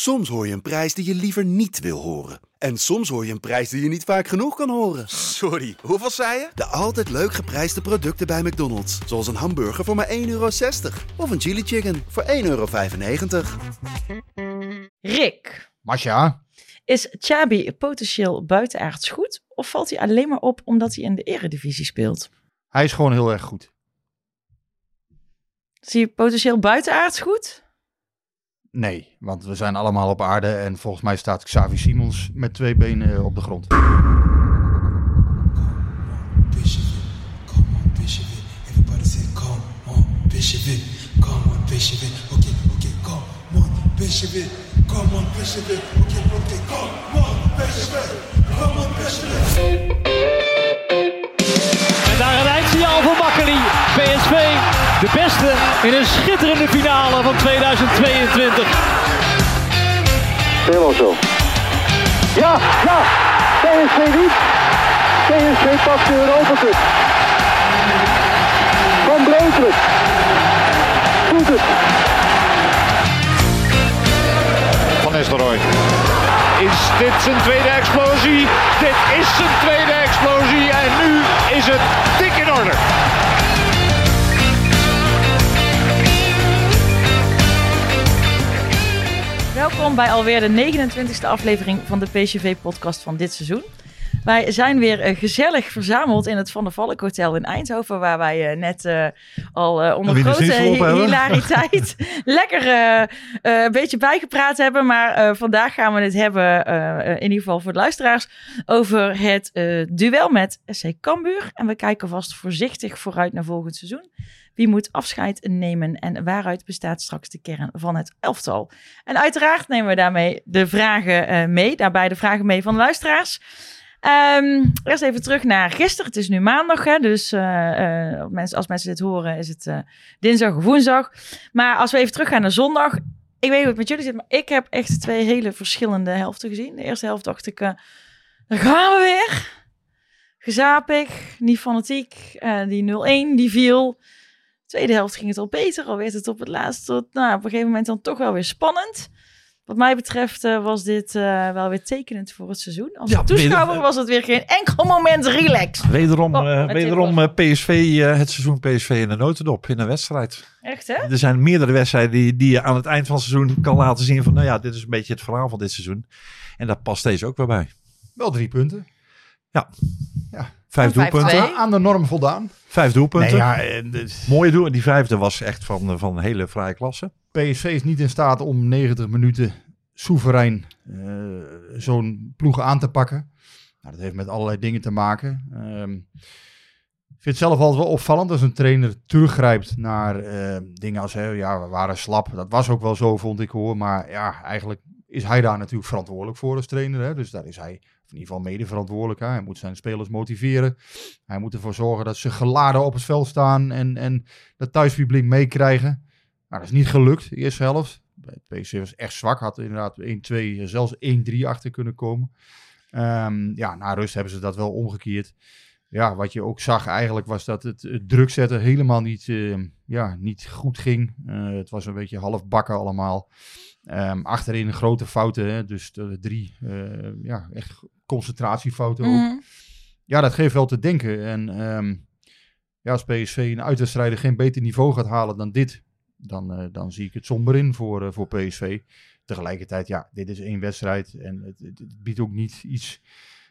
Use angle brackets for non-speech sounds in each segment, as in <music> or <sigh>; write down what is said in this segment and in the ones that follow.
Soms hoor je een prijs die je liever niet wil horen. En soms hoor je een prijs die je niet vaak genoeg kan horen. Sorry, hoeveel zei je? De altijd leuk geprijsde producten bij McDonald's. Zoals een hamburger voor maar 1,60 euro. Of een chili chicken voor 1,95 euro. Rick, Masha, is Chabi potentieel buitenaards goed? Of valt hij alleen maar op omdat hij in de eredivisie speelt? hij is gewoon heel erg goed. Zie je potentieel buitenaards goed? Nee, want we zijn allemaal op aarde en volgens mij staat Xavi Simons met twee benen op de grond. Daar een eindsignaal voor Makkeli. PSV, de beste in een schitterende finale van 2022. Helemaal zo. Ja, ja. PSV niet. PSV pakt de Europa Cup. Van Breukelen. Doet het. Van Nistelrooy. Is dit zijn tweede explosie? Dit is zijn tweede explosie en nu is het dik in orde. Welkom bij alweer de 29e aflevering van de PCV-podcast van dit seizoen. Wij zijn weer eh, gezellig verzameld in het Van der Valk Hotel in Eindhoven, waar wij eh, net eh, al onder grote hilariteit <laughs> lekker een beetje bijgepraat hebben. Maar vandaag gaan we het hebben, in ieder geval voor de luisteraars, over het duel met SC Cambuur. En we kijken vast voorzichtig vooruit naar volgend seizoen. Wie moet afscheid nemen en waaruit bestaat straks de kern van het elftal? En uiteraard nemen we daarmee de vragen mee, daarbij de vragen mee van de luisteraars. Ehm, eerst even terug naar gisteren. Het is nu maandag, hè, dus eh, eh, als mensen dit horen is het eh, dinsdag of woensdag. Maar als we even teruggaan naar zondag. Ik weet niet hoe het met jullie zit, maar ik heb echt twee hele verschillende helften gezien. De eerste helft dacht ik, daar gaan we weer. Gezapig, niet fanatiek. Die 0-1, die viel. Tweede helft ging het al beter, al werd het op het laatst tot, nou, op een gegeven moment dan toch wel weer spannend. Wat mij betreft eh, was dit eh, wel weer tekenend voor het seizoen. Als Ja, toeschouwer weder- was het weer geen enkel moment relax. Wederom, Oh, eh, wederom eh, PSV, eh, het seizoen PSV in de notendop in een wedstrijd. Echt hè? Er zijn meerdere wedstrijden die, die je aan het eind van het seizoen kan laten zien van, nou ja, dit is een beetje het verhaal van dit seizoen. En dat past deze ook weer bij. Wel drie punten. Vijf Van vijf, doelpunten. Aan de norm voldaan. Vijf doelpunten. Nee, ja, en de- Mooie doel. En die vijfde was echt van, eh, van een hele fraaie klasse. PSV is niet in staat om 90 minuten soeverein eh, zo'n ploeg aan te pakken. Nou, dat heeft met allerlei dingen te maken. Ehm, ik vind het zelf altijd wel opvallend als een trainer teruggrijpt naar eh, dingen als, hè, ja, we waren slap. Dat was ook wel zo, vond ik hoor. Maar ja, eigenlijk is hij daar natuurlijk verantwoordelijk voor als trainer. Hè? Dus daar is hij in ieder geval mede verantwoordelijk. Hè? Hij moet zijn spelers motiveren. Hij moet ervoor zorgen dat ze geladen op het veld staan en, en dat thuispubliek meekrijgen. Nou, dat is niet gelukt, de eerste helft. PSV was echt zwak, had inderdaad 1-2, zelfs 1-3 achter kunnen komen. Ehm, ja, na rust hebben ze dat wel omgekeerd. Ja, wat je ook zag eigenlijk was dat het, het druk zetten helemaal niet, eh, ja, niet goed ging. Eh, het was een beetje half bakken allemaal. Ehm, achterin grote fouten, hè, dus de drie eh, ja, echt concentratiefouten ook. Mhm. Ja, dat geeft wel te denken. En ehm, ja, als PSV in uitwedstrijden geen beter niveau gaat halen dan dit, dan, eh, dan zie ik het somber in voor, eh, voor PSV. Tegelijkertijd, ja, dit is één wedstrijd en het, het- het biedt ook niet iets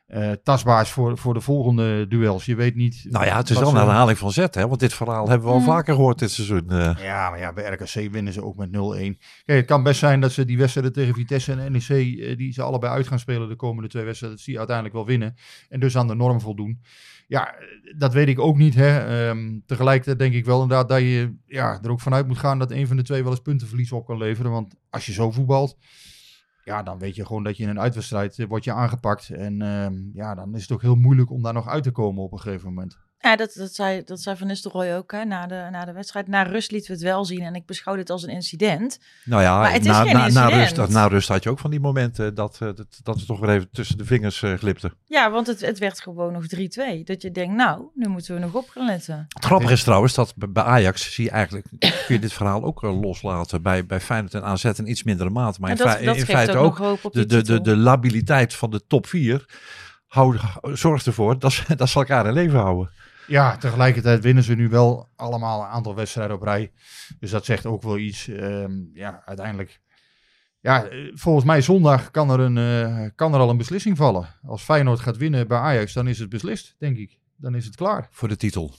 eh, tastbaars voor, voor de volgende duels. Je weet niet... Nou ja, het is wel een herhaling van zet, hè? Want dit verhaal hebben we al Mhm. vaker gehoord dit seizoen. eh. Ja, maar ja, bij RKC winnen ze ook met 0-1. Kijk, het kan best zijn dat ze die wedstrijden tegen Vitesse en NEC, eh, die ze allebei uit gaan spelen de komende twee wedstrijden, dat ze die uiteindelijk wel winnen. En dus aan de norm voldoen. Ja, dat weet ik ook niet. Hè. Ehm, tegelijkertijd denk ik wel inderdaad dat je ja, er ook vanuit moet gaan dat een van de twee wel eens puntenverlies op kan leveren. Want als je zo voetbalt, ja, dan weet je gewoon dat je in een uitwedstrijd eh, wordt je aangepakt. En ehm, ja, dan is het ook heel moeilijk om daar nog uit te komen op een gegeven moment. Ja, dat, dat, zei, dat zei Van Nistelrooy ook hè, na, de, na de wedstrijd. Na rust lieten we het wel zien en ik beschouw dit als een incident. Nou ja, Maar het is na, geen na, na, rust, na rust had je ook van die momenten dat, eh, dat, dat het toch weer even tussen de vingers eh, glipte. Ja, want het, het werd gewoon nog 3-2. Dat je denkt, nou, nu moeten we nog op gaan letten. Het grappige is trouwens dat bij- Ajax zie je eigenlijk, <coughs> kun je dit verhaal ook eh, loslaten. Bij, bij Feyenoord en AZ in iets mindere mate. Maar in, dat, fei- dat in feite ook, de, de, de, de labiliteit van de top 4 houdt, zorgt ervoor dat ze, dat ze elkaar in leven houden. Ja, tegelijkertijd winnen ze nu wel allemaal een aantal wedstrijden op rij. Dus dat zegt ook wel iets. Ehm, ja, uiteindelijk. Ja, eh, volgens mij zondag kan er, een, eh, kan er al een beslissing vallen. Als Feyenoord gaat winnen bij Ajax, dan is het beslist, denk ik. Dan is het klaar. Voor de titel.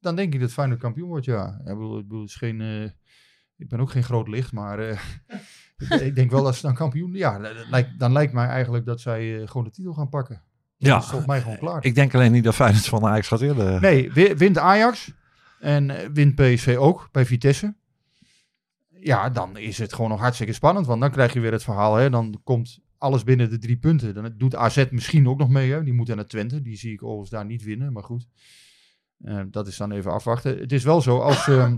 Dan denk ik dat Feyenoord kampioen wordt, ja. Ik bedoel, ik, bedoel, het is geen, eh, ik ben ook geen groot licht, maar <laughs> ik, denk wel dat ze dan kampioen... Ja, lijkt, dan lijkt mij eigenlijk dat zij gewoon de titel gaan pakken. Ja, Dat is volgens mij gewoon klaar. ik denk alleen niet dat Feyenoord van Ajax gaat willen. Nee, wi- wint Ajax en eh, wint PSV ook bij Vitesse. Ja, dan is het gewoon nog hartstikke spannend. Want dan krijg je weer het verhaal. Hè, dan komt alles binnen de drie punten. Dan doet AZ misschien ook nog mee. Hè. Die moeten naar Twente. Die zie ik overigens daar niet winnen. Maar goed, Eh, dat is dan even afwachten. Het is wel zo, als, ehm,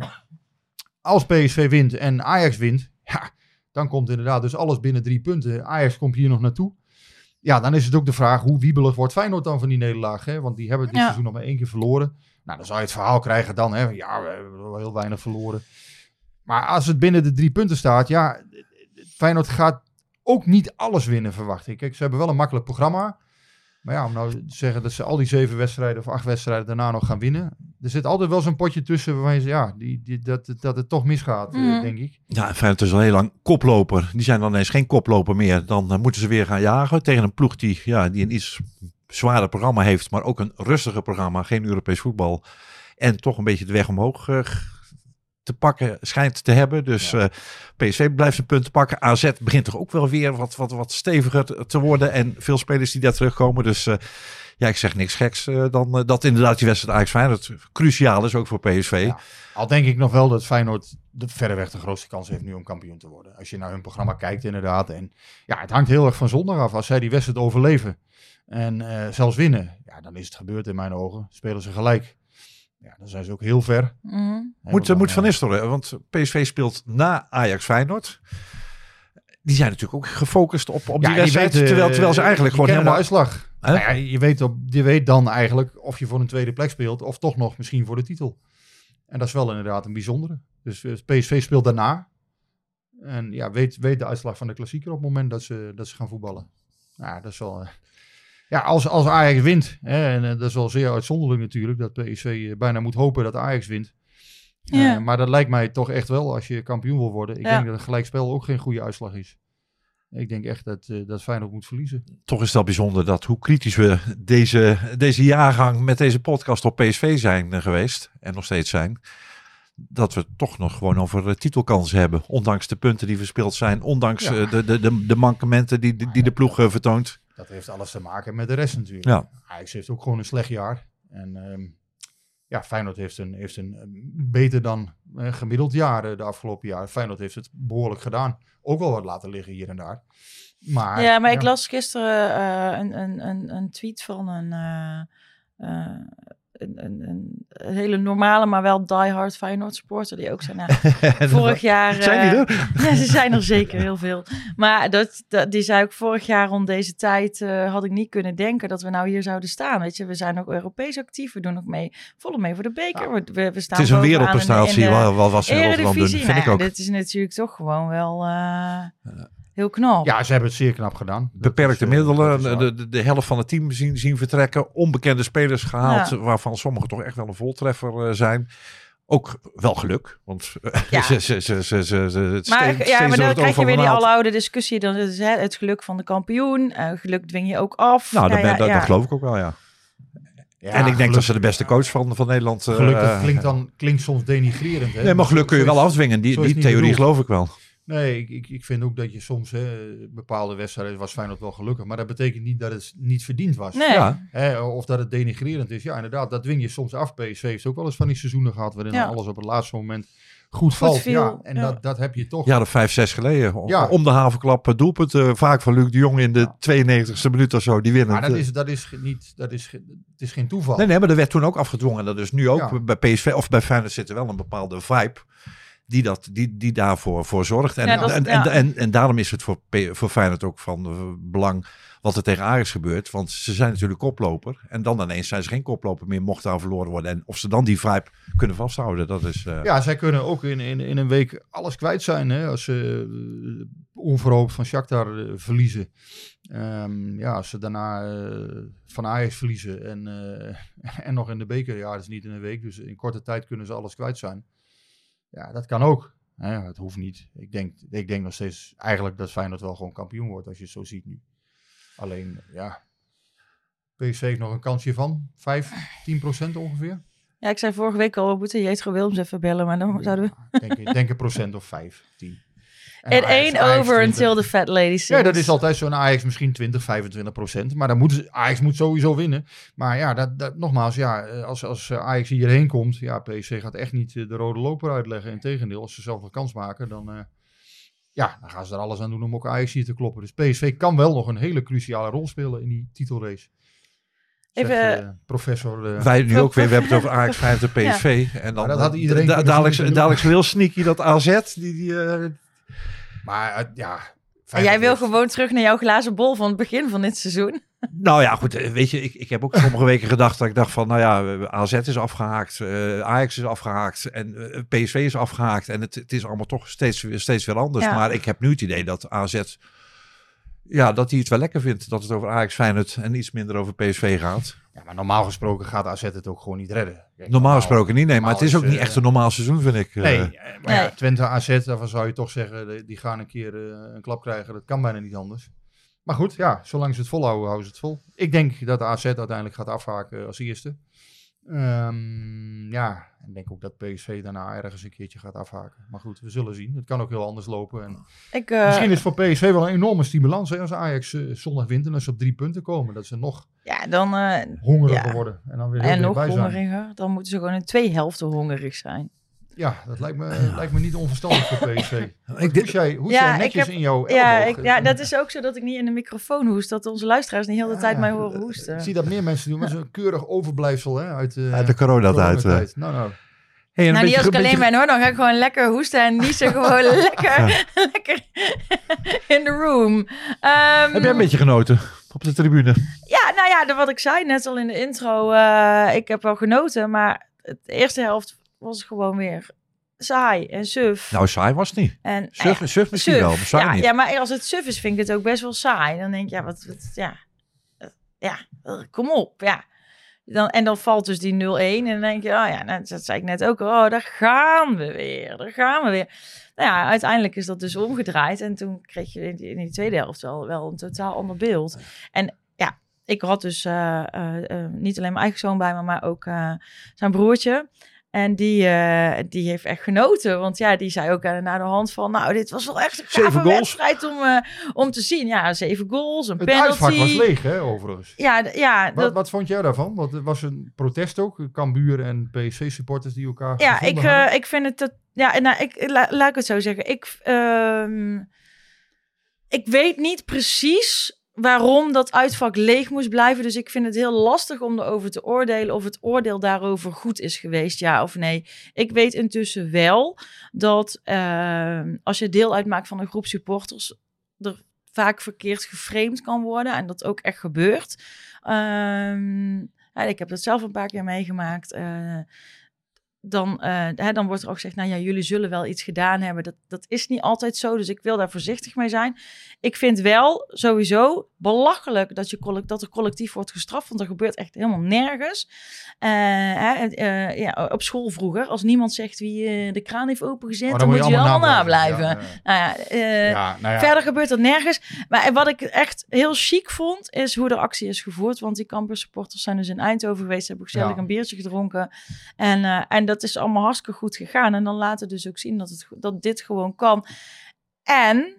als PSV wint en Ajax wint. Ja, dan komt inderdaad dus alles binnen drie punten. Ajax komt hier nog naartoe. Ja, dan is het ook de vraag hoe wiebelig wordt Feyenoord dan van die nederlaag. Hè? Want die hebben dit Ja. seizoen nog maar één keer verloren. Nou, dan zou je het verhaal krijgen dan. Hè? Ja, we hebben wel heel weinig verloren. Maar als het binnen de drie punten staat, ja, Feyenoord gaat ook niet alles winnen, verwacht ik. Kijk, ze hebben wel een makkelijk programma. Maar ja, om nou te zeggen dat ze al die zeven wedstrijden of acht wedstrijden daarna nog gaan winnen. Er zit altijd wel zo'n potje tussen waarvan je zegt, ja, die, die, dat, dat het toch misgaat, eh, Mhm. denk ik. Ja, en Feyenoord is al heel lang koploper. Die zijn dan ineens geen koploper meer. Dan eh, moeten ze weer gaan jagen tegen een ploeg die, ja, die een iets zwaarder programma heeft. Maar ook een rustiger programma. Geen Europees voetbal. En toch een beetje de weg omhoog eh, te pakken schijnt te hebben. Dus eh, PSV blijft zijn punten pakken. AZ begint toch ook wel weer wat, wat, wat steviger te- te worden. En veel spelers die daar terugkomen. Dus eh, ja, ik zeg niks geks eh, dan eh, dat inderdaad die wedstrijd Ajax Feyenoord cruciaal is ook voor PSV. Ja. Al denk ik nog wel dat Feyenoord de, verreweg de grootste kans heeft nu om kampioen te worden. Als je naar hun programma kijkt inderdaad. En ja, het hangt heel erg van zondag af. Als zij die wedstrijd overleven en eh, zelfs winnen, ja, dan is het gebeurd in mijn ogen. Spelen ze gelijk. Ja, dan zijn ze ook heel ver. Hè, Moet, dan, moet Van Nistelrooy, want PSV speelt na Ajax Feyenoord. Die zijn natuurlijk ook gefocust op, op die wedstrijd. terwijl, terwijl ze eigenlijk die gewoon helemaal... uitslag. Nou ja, je, weet op, je weet dan eigenlijk of je voor een tweede plek speelt of toch nog misschien voor de titel. En dat is wel inderdaad een bijzondere. Dus eh, PSV speelt daarna. En ja, weet, weet de uitslag van de klassieker op het moment dat ze, dat ze gaan voetballen. Ja, dat is wel... eh, ja, als, als Ajax wint, hè, en eh, dat is wel zeer uitzonderlijk natuurlijk, dat PSV bijna moet hopen dat Ajax wint. Ja. maar dat lijkt mij toch echt wel als je kampioen wil worden. Ik Ja. denk dat een gelijkspel ook geen goede uitslag is. Ik denk echt dat, eh dat Feyenoord moet verliezen. Toch is wel bijzonder dat hoe kritisch we deze, deze jaargang met deze podcast op PSV zijn eh, geweest. En nog steeds zijn. Dat we toch nog gewoon over eh, titelkansen hebben. Ondanks de punten die verspeeld zijn. Ondanks Ja. de, de, de, de mankementen die, die, die de ploeg vertoont. Dat heeft alles te maken met de rest natuurlijk. Ja. Ajax heeft ook gewoon een slecht jaar. En ehm, ja, Feyenoord heeft een, heeft een eh, beter dan eh, gemiddeld jaar de afgelopen jaar. Feyenoord heeft het behoorlijk gedaan. Ook wel wat laten liggen hier en daar. Maar, Ja, maar ik las gisteren eh, een, een, een, een tweet van een, eh, een, een, hele normale, maar wel diehard Feyenoord supporter. Die ook zei, nou, <laughs> vorig jaar... Zijn die eh, er? <laughs> Ja, ze zijn er zeker heel veel. Maar dat, dat, die zei ook vorig jaar rond deze tijd eh, had ik niet kunnen denken dat we nou hier zouden staan. Weet je, we zijn ook Europees actief. We doen ook mee, volop mee voor de beker. We, we, we staan Het is een wereldprestatie. Wat, was in Rotterdam doen, vind Nou ik ook. dit is natuurlijk toch gewoon wel eh, heel knap. ja, ze hebben het zeer knap gedaan. Beperkte is, eh, middelen, de, de, de helft van het team zien, zien vertrekken, onbekende spelers gehaald, Ja. waarvan sommigen toch echt wel een voltreffer eh, zijn. Ook wel geluk, want eh, Ja. <laughs> ze, ze, ze, ze, ze, ze het Maar, steeds- ja, maar dan krijg je weer die aloude discussie. Dan is het, het geluk van de kampioen. Geluk dwing je ook af. Nou, dat, Ja, ben- ja, dat, ja. dat geloof ik ook wel, ja. Ja, en ik denk dat ze de beste coach van, van Nederland... eh, Geluk, dat klinkt, dan, klinkt soms denigrerend. Hè? Nee, maar geluk kun je wel afdwingen. Die, die theorie geloof ik wel. Nee, ik, ik, ik vind ook dat je soms hè, bepaalde wedstrijden was Feyenoord wel gelukkig. Maar dat betekent niet dat het niet verdiend was. Nee. Ja. Hè, of dat het denigrerend is. Ja, inderdaad, dat dwing je soms af. PSV heeft ook wel eens van die seizoenen gehad waarin Ja. alles op het laatste moment goed valt. viel, ja, en ja. Dat, dat heb je toch. Ja, dat vijf, zes geleden. Ja. Om de havenklap eh, doelpunt. eh, vaak van Luc de Jong in de Ja. 92e minuut of zo. Die winnen. maar dat eh. is, dat is niet, dat is, het is geen toeval. Nee, nee, maar dat werd toen ook afgedwongen. Dat is nu ook Ja. bij PSV of bij Feyenoord zit er wel een bepaalde vibe die, dat, die, die daarvoor voor zorgt. En, Ja, dat is- en, ja. en, en, en daarom is het voor, voor Feyenoord ook van eh, belang wat er tegen Ajax gebeurt. Want ze zijn natuurlijk koploper. En dan ineens zijn ze geen koploper meer, mocht daar verloren worden. En of ze dan die vibe kunnen vasthouden, dat is... eh, Ja, zij kunnen ook in, in, in een week alles kwijt zijn. Hè? Als ze eh, onverhoopt van Shakhtar eh, verliezen. Ehm, ja, als ze daarna eh, van Ajax verliezen. En, eh, <laughs> en nog in de beker. Ja, dat is niet in een week. Dus in korte tijd kunnen ze alles kwijt zijn. Ja, dat kan ook. Hè, het hoeft niet. Ik denk, ik denk nog steeds eigenlijk dat Feyenoord wel gewoon kampioen wordt. Als je het zo ziet nu. Alleen, ja... PSV heeft nog een kansje van 5, 10 procent ongeveer. Ja, ik zei vorige week al, we moeten Jetro Wilms even bellen, maar dan zouden we... Ja, Denk, ik denk een procent of 5, 10. En It Ajax- ain't Ajax over 20. until the fat lady sings. Ja, dat is altijd zo'n Ajax misschien 20, 25 procent. Maar dan moeten ze, Ajax moet sowieso winnen. Maar ja, dat, dat, nogmaals, ja, eh, als, als eh, Ajax hierheen komt, ja, PSV gaat echt niet eh, de rode loper uitleggen. Integendeel, als ze zelf een kans maken, dan, eh, ja, dan gaan ze er alles aan doen om ook Ajax hier te kloppen. Dus PSV kan wel nog een hele cruciale rol spelen in die titelrace. Zegt, Even, professor... eh, Wij nu ook weer, we hebben het over Ajax 5 <laughs> en PSV. En dan, dat had iedereen da- dadelijk, dadelijk heel sneaky dat AZ, die, die, eh, maar ja... en jij wil gewoon terug naar jouw glazen bol van het begin van dit seizoen. Nou ja, goed. eh, Weet je, ik, ik heb ook sommige weken gedacht dat ik dacht van, nou ja, AZ is afgehaakt, eh, Ajax is afgehaakt en eh, PSV is afgehaakt. En het, het is allemaal toch steeds, weer- steeds weer anders. Ja. Maar ik heb nu het idee dat AZ, ja, dat hij het wel lekker vindt dat het over Ajax Feyenoord en iets minder over PSV gaat. Ja, maar normaal gesproken gaat AZ het ook gewoon niet redden. Kijk, Normaal gesproken niet, nee. Maar het is ook niet eh, echt een normaal seizoen, vind ik. eh. Nee, eh, maar ja, Nee. Twente AZ, daarvan zou je toch zeggen, die- gaan een keer eh, een klap krijgen. Dat kan bijna niet anders. Maar goed, ja, zolang ze het volhouden, houden ze het vol. Ik denk dat de AZ uiteindelijk gaat afhaken als eerste. Ehm, ja, ik denk ook dat PSV daarna ergens een keertje gaat afhaken. Maar goed, we zullen zien. Het kan ook heel anders lopen. En Ik, eh, misschien is voor PSV wel een enorme stimulans hè, als Ajax eh, zondag wint en als ze op drie punten komen. Dat ze nog ja, dan, eh, hongeriger Ja. worden. En dan weer heel en nog hongeriger. Dan moeten ze gewoon in twee helften hongerig zijn. Ja, dat lijkt me, lijkt me niet onverstandig voor PSV. <laughs> Ik Hoes jij, hoes Ja, jij ik netjes heb- in jouw Ja, ik, ja, dat is ook zo dat ik niet in de microfoon hoest. Dat onze luisteraars niet heel de Ja, tijd mij horen hoesten. Ik zie dat meer mensen doen, maar zo'n keurig overblijfsel hè, uit, eh, Uit de coronatijd, eh. coronatijd. Nou, nou. Hey, Nou, niet beetje- als ik een alleen ben hoor, dan ga ik gewoon lekker hoesten en niezen <laughs> gewoon lekker, <laughs> lekker in de room. Ehm, Heb jij een beetje genoten op de tribune? Ja, nou ja, wat ik zei net al in de intro, eh, ik heb wel genoten, maar de eerste helft was gewoon weer saai en suf. Nou, saai was het niet. en, Suf, eh, suf misschien suf. wel, maar saai ja, niet. ja, maar als het suf is, vind ik het ook best wel saai. Dan denk ik, ja, wat, wat ja, eh, ja, eh, kom op, ja. Dan, en dan valt dus die 0-1 en dan denk je, oh ja, nou, dat zei ik net ook, oh, daar gaan we weer, daar gaan we weer. Nou ja, uiteindelijk is dat dus omgedraaid en toen kreeg je in die, in die tweede helft wel, wel een totaal ander beeld. En ja, ik had dus niet alleen mijn eigen zoon bij me, maar ook zijn broertje. En die, eh, die heeft echt genoten. Want ja, die zei ook na de hand van... Nou, dit was wel echt een gave wedstrijd om, eh, om te zien. Ja, zeven goals, een Het penalty. uitvak was leeg, hè, overigens. Ja, ja, Wat, dat, wat vond jij daarvan? Want er was een protest ook. Cambuur en PSV-supporters die elkaar ja ik, eh, ik vind het... Dat, ja, nou, ik, la- laat ik het zo zeggen. Ik, ehm, ik weet niet precies waarom dat uitvak leeg moest blijven. Dus ik vind het heel lastig om erover te oordelen of het oordeel daarover goed is geweest, ja of nee. Ik weet intussen wel dat ehm, als je deel uitmaakt van een groep supporters, er vaak verkeerd geframed kan worden en dat ook echt gebeurt. Ehm, ik heb dat zelf een paar keer meegemaakt. eh, dan, eh, hè, dan wordt er ook gezegd, nou ja, jullie zullen wel iets gedaan hebben. Dat, dat is niet altijd zo, dus ik wil daar voorzichtig mee zijn. Ik vind wel sowieso belachelijk dat, je collect, dat er collectief wordt gestraft, want er gebeurt echt helemaal nergens. Eh, hè, eh, ja, op school vroeger, als niemand zegt wie de kraan heeft opengezet, Oh, dan, moet je allemaal nablijven. Ja, Nou ja, eh, ja, nou ja. Verder gebeurt er nergens. Maar wat ik echt heel chic vond, is hoe de actie is gevoerd. Want die campus supporters zijn dus in Eindhoven geweest. Hebben gezellig een biertje gedronken. En, en dat is allemaal hartstikke goed gegaan. En dan laten dus ook zien dat, het, dat dit gewoon kan. En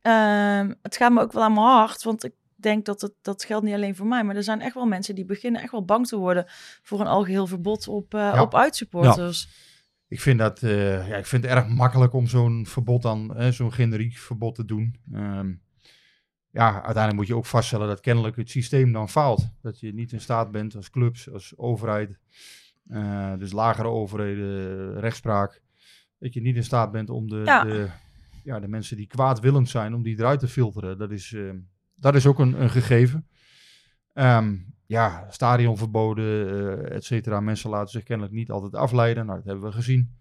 ehm, het gaat me ook wel aan mijn hart. Want ik denk dat het, dat geldt niet alleen voor mij. Maar er zijn echt wel mensen die beginnen echt wel bang te worden... voor een algeheel verbod op, Ja. op uitsupporters. Ik vind, dat, eh, ja, ik vind het erg makkelijk om zo'n verbod dan, zo'n generiek verbod te doen. Ehm, ja, uiteindelijk moet je ook vaststellen dat kennelijk het systeem dan faalt. Dat je niet in staat bent als clubs, als overheid, eh, dus lagere overheden, rechtspraak. Dat je niet in staat bent om de, Ja. de, ja, de mensen die kwaadwillend zijn, om die eruit te filteren. Dat is, eh, dat is ook een, een gegeven. Ehm, ja, stadionverboden, eh et cetera. Mensen laten zich kennelijk niet altijd afleiden. Nou, dat hebben we gezien.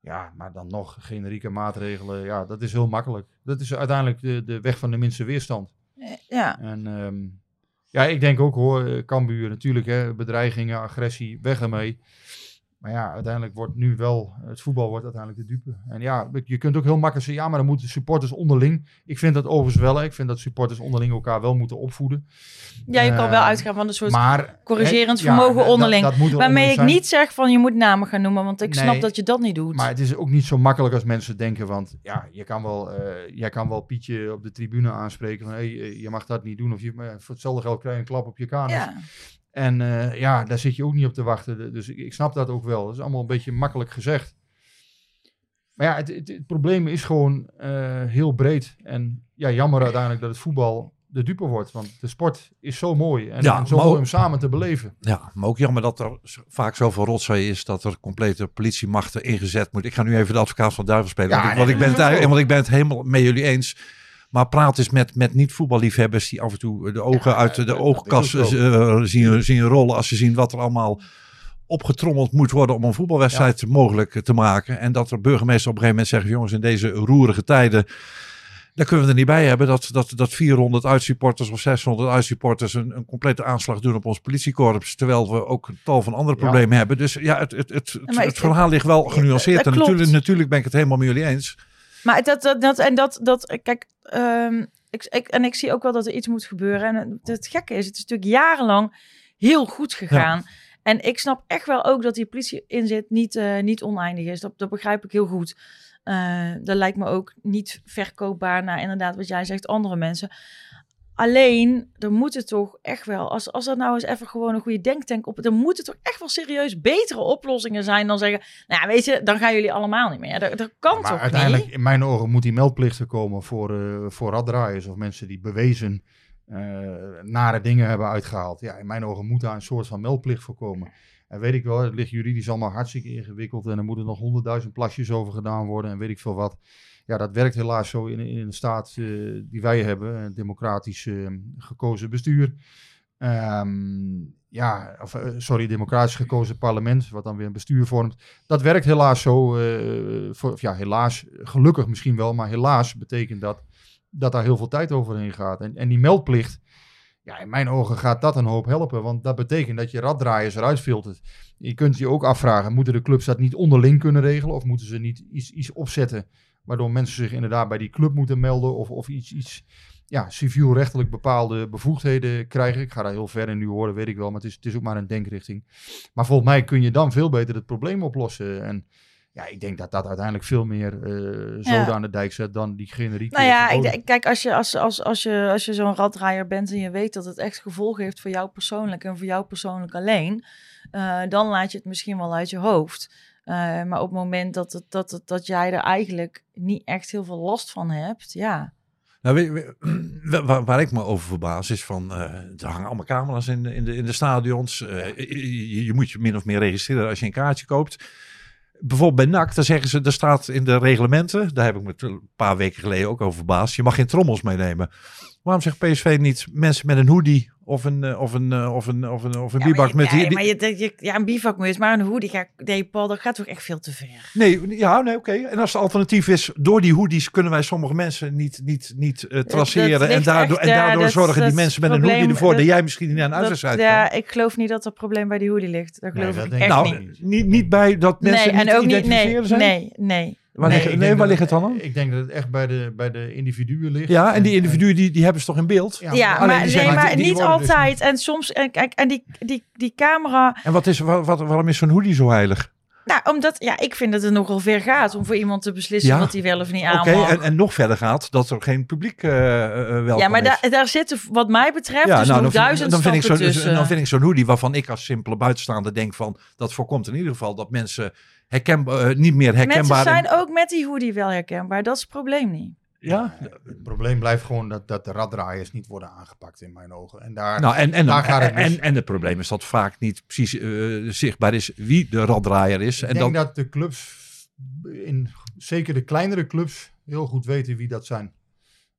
Ja, maar dan nog generieke maatregelen. Ja, dat is heel makkelijk. Dat is uiteindelijk de, de weg van de minste weerstand. Ja, En ehm, ja, ik denk ook hoor, eh, Cambuur natuurlijk, hè, bedreigingen, agressie, weg ermee. Maar ja, uiteindelijk wordt nu wel, het voetbal wordt uiteindelijk de dupe. En ja, je kunt ook heel makkelijk zeggen, ja, maar dan moeten supporters onderling. Ik vind dat overigens wel, ik vind dat supporters onderling elkaar wel moeten opvoeden. ja je kan wel Eh, uitgaan van een soort Maar, corrigerend vermogen onderling. dat moet er Waarmee ik onderling niet zeg van je moet namen gaan noemen, want ik Nee, snap dat je dat niet doet. Maar het is ook niet zo makkelijk als mensen denken, want ja, je kan wel, eh, jij kan wel Pietje op de tribune aanspreken van, hey, eh, je mag dat niet doen. Of je, maar voor hetzelfde geld krijg je een klap op je kanus. ja. En eh, ja, daar zit je ook niet op te wachten. Dus ik, ik snap dat ook wel. Dat is allemaal een beetje makkelijk gezegd. Maar ja, het, het, het probleem is gewoon eh, heel breed. En ja, jammer uiteindelijk dat het voetbal de dupe wordt. Want de sport is zo mooi. En, Ja, en zo mooi om samen te beleven. Ja, maar ook jammer dat er vaak zoveel rotzooi is dat er complete politiemachten ingezet moet. Ik ga nu even de advocaat van duivel spelen. Ja, want, ik, want, ben het, want ik ben het helemaal met jullie eens. Maar praat eens met, met niet-voetballiefhebbers die af en toe de ogen Ja, uit de, dat- dat oogkas is ook eh, zien, zien rollen. Als ze zien wat er allemaal opgetrommeld moet worden om een voetbalwedstrijd mogelijk te maken. En dat er burgemeesters op een gegeven moment zeggen, jongens, in deze roerige tijden, daar kunnen we er niet bij hebben dat, dat, dat 400 uitsupporters of 600 uitsupporters een, een complete aanslag doen op ons politiekorps. Terwijl we ook een tal van andere Ja. problemen hebben. Dus ja, het, het, het, het, het verhaal ligt wel genuanceerd. En natuurlijk, natuurlijk ben ik het helemaal met jullie eens. Maar dat, dat, dat, en dat, dat kijk, ehm, ik, ik, en ik zie ook wel dat er iets moet gebeuren. En het, het gekke is, het is natuurlijk jarenlang heel goed gegaan. En ik snap echt wel ook dat die politie inzet niet, eh, niet oneindig is. Dat, dat begrijp ik heel goed. Eh, dat lijkt me ook niet verkoopbaar naar inderdaad wat jij zegt, andere mensen. Alleen, er moeten toch echt wel, als, als er nou eens even gewoon een goede denktank op, dan moeten toch echt wel serieus betere oplossingen zijn dan zeggen, nou ja, weet je, dan gaan jullie allemaal niet meer. Dat, dat kan Maar toch uiteindelijk, niet? in mijn ogen, moet die meldplicht er komen voor, eh voor raddraaiers of mensen die bewezen eh, nare dingen hebben uitgehaald. Ja, in mijn ogen moet daar een soort van meldplicht voor komen. En weet ik wel, het ligt juridisch allemaal hartstikke ingewikkeld en er moeten nog honderdduizend plasjes over gedaan worden en weet ik veel wat. Ja, dat werkt helaas zo in, in een staat eh, die wij hebben, een democratisch eh, gekozen bestuur. Ehm, ja, of, eh, sorry, democratisch gekozen parlement, wat dan weer een bestuur vormt. Dat werkt helaas zo. ja, helaas, gelukkig misschien wel, maar helaas betekent dat dat daar heel veel tijd overheen gaat. En, en die meldplicht, ja, in mijn ogen gaat dat een hoop helpen. Want dat betekent dat je raddraaiers eruit filtert. Je kunt je ook afvragen, moeten de clubs dat niet onderling kunnen regelen? Of moeten ze niet iets, iets opzetten waardoor mensen zich inderdaad bij die club moeten melden? Of, of iets, iets ja, civielrechtelijk bepaalde bevoegdheden krijgen? Ik ga daar heel ver in nu horen, weet ik wel. Maar het is, het is ook maar een denkrichting. Maar volgens mij kun je dan veel beter het probleem oplossen. En ja, ik denk dat dat uiteindelijk veel meer eh zoden Ja. aan de dijk zet dan die generieke. Nou ja, ik, denk- kijk, als je, als, als, als je, als je zo'n raddraaier bent en je weet dat het echt gevolgen heeft voor jou persoonlijk en voor jou persoonlijk alleen, eh, dan laat je het misschien wel uit je hoofd. Eh, maar op het moment dat, het, dat, het, dat jij er eigenlijk niet echt heel veel last van hebt, ja. Nou, weet- weet- <clears throat> waar, waar ik me over verbaas is van, eh, er hangen allemaal camera's in de, in de, in de stadions. Eh, je, je moet je min of meer registreren als je een kaartje koopt. Bijvoorbeeld bij NAC, daar zeggen ze, er staat in de reglementen, daar heb ik me een paar weken geleden ook over verbaasd, je mag geen trommels meenemen. Waarom zegt PSV niet mensen met een hoodie of een, eh, of een, eh, of een, of een, of een Ja, met die, nee, die- maar je, je, ja, een bivakmuts, maar een hoodie, ga, nee, Paul, dat gaat toch echt veel te ver. Nee, ja, nee, oké. En als het alternatief is, door die hoodies kunnen wij sommige mensen niet, niet, niet eh, traceren. dat En daardoor, echt, en ja, daardoor dat- zorgen dat die mensen met een hoodie ervoor dat, dat- jij misschien niet naar een uitwedstrijd kan. ja, ik geloof niet dat dat probleem bij die hoodie ligt. Dat Nee, geloof dat ik echt nou, niet. niet, niet bij dat mensen Nee, niet en ook niet, identificeren nee, zijn? nee, nee. Waar nee. ligt, waar dat- ligt het dan aan? Ik denk dat het echt bij de, bij de individuen ligt. Ja, en die individuen die, die hebben ze toch in beeld? Ja, maar, zijn- nee, die- maar die niet dus altijd. En soms, en, kijk, en die, die, die camera. En wat is, wat, wat- waarom is zo'n hoodie zo heilig? Nou, omdat ja, ik vind dat het nogal ver gaat om voor iemand te beslissen Ja. wat hij wel of niet aan Oké, en, en nog verder gaat dat er geen publiek eh eh, welkom ja, maar is. daar, daar zitten wat mij betreft Ja, dus nou, nog dan, duizend vind, dan, vind ik zo, tussen. dan vind ik zo'n hoodie waarvan ik als simpele buitenstaander denk van... dat voorkomt in ieder geval dat mensen herkenbaar, eh, niet meer Mensen herkenbaar... zijn ook met die hoodie wel herkenbaar. Dat is het probleem niet. ja, Het probleem blijft gewoon dat, dat de raddraaiers niet worden aangepakt in mijn ogen. En daar, nou, en, en, daar gaat het en, mis. en, en het probleem is dat vaak niet precies eh, zichtbaar is wie de raddraaier is. Ik en denk dan, dat de clubs, in, zeker de kleinere clubs, heel goed weten wie dat zijn.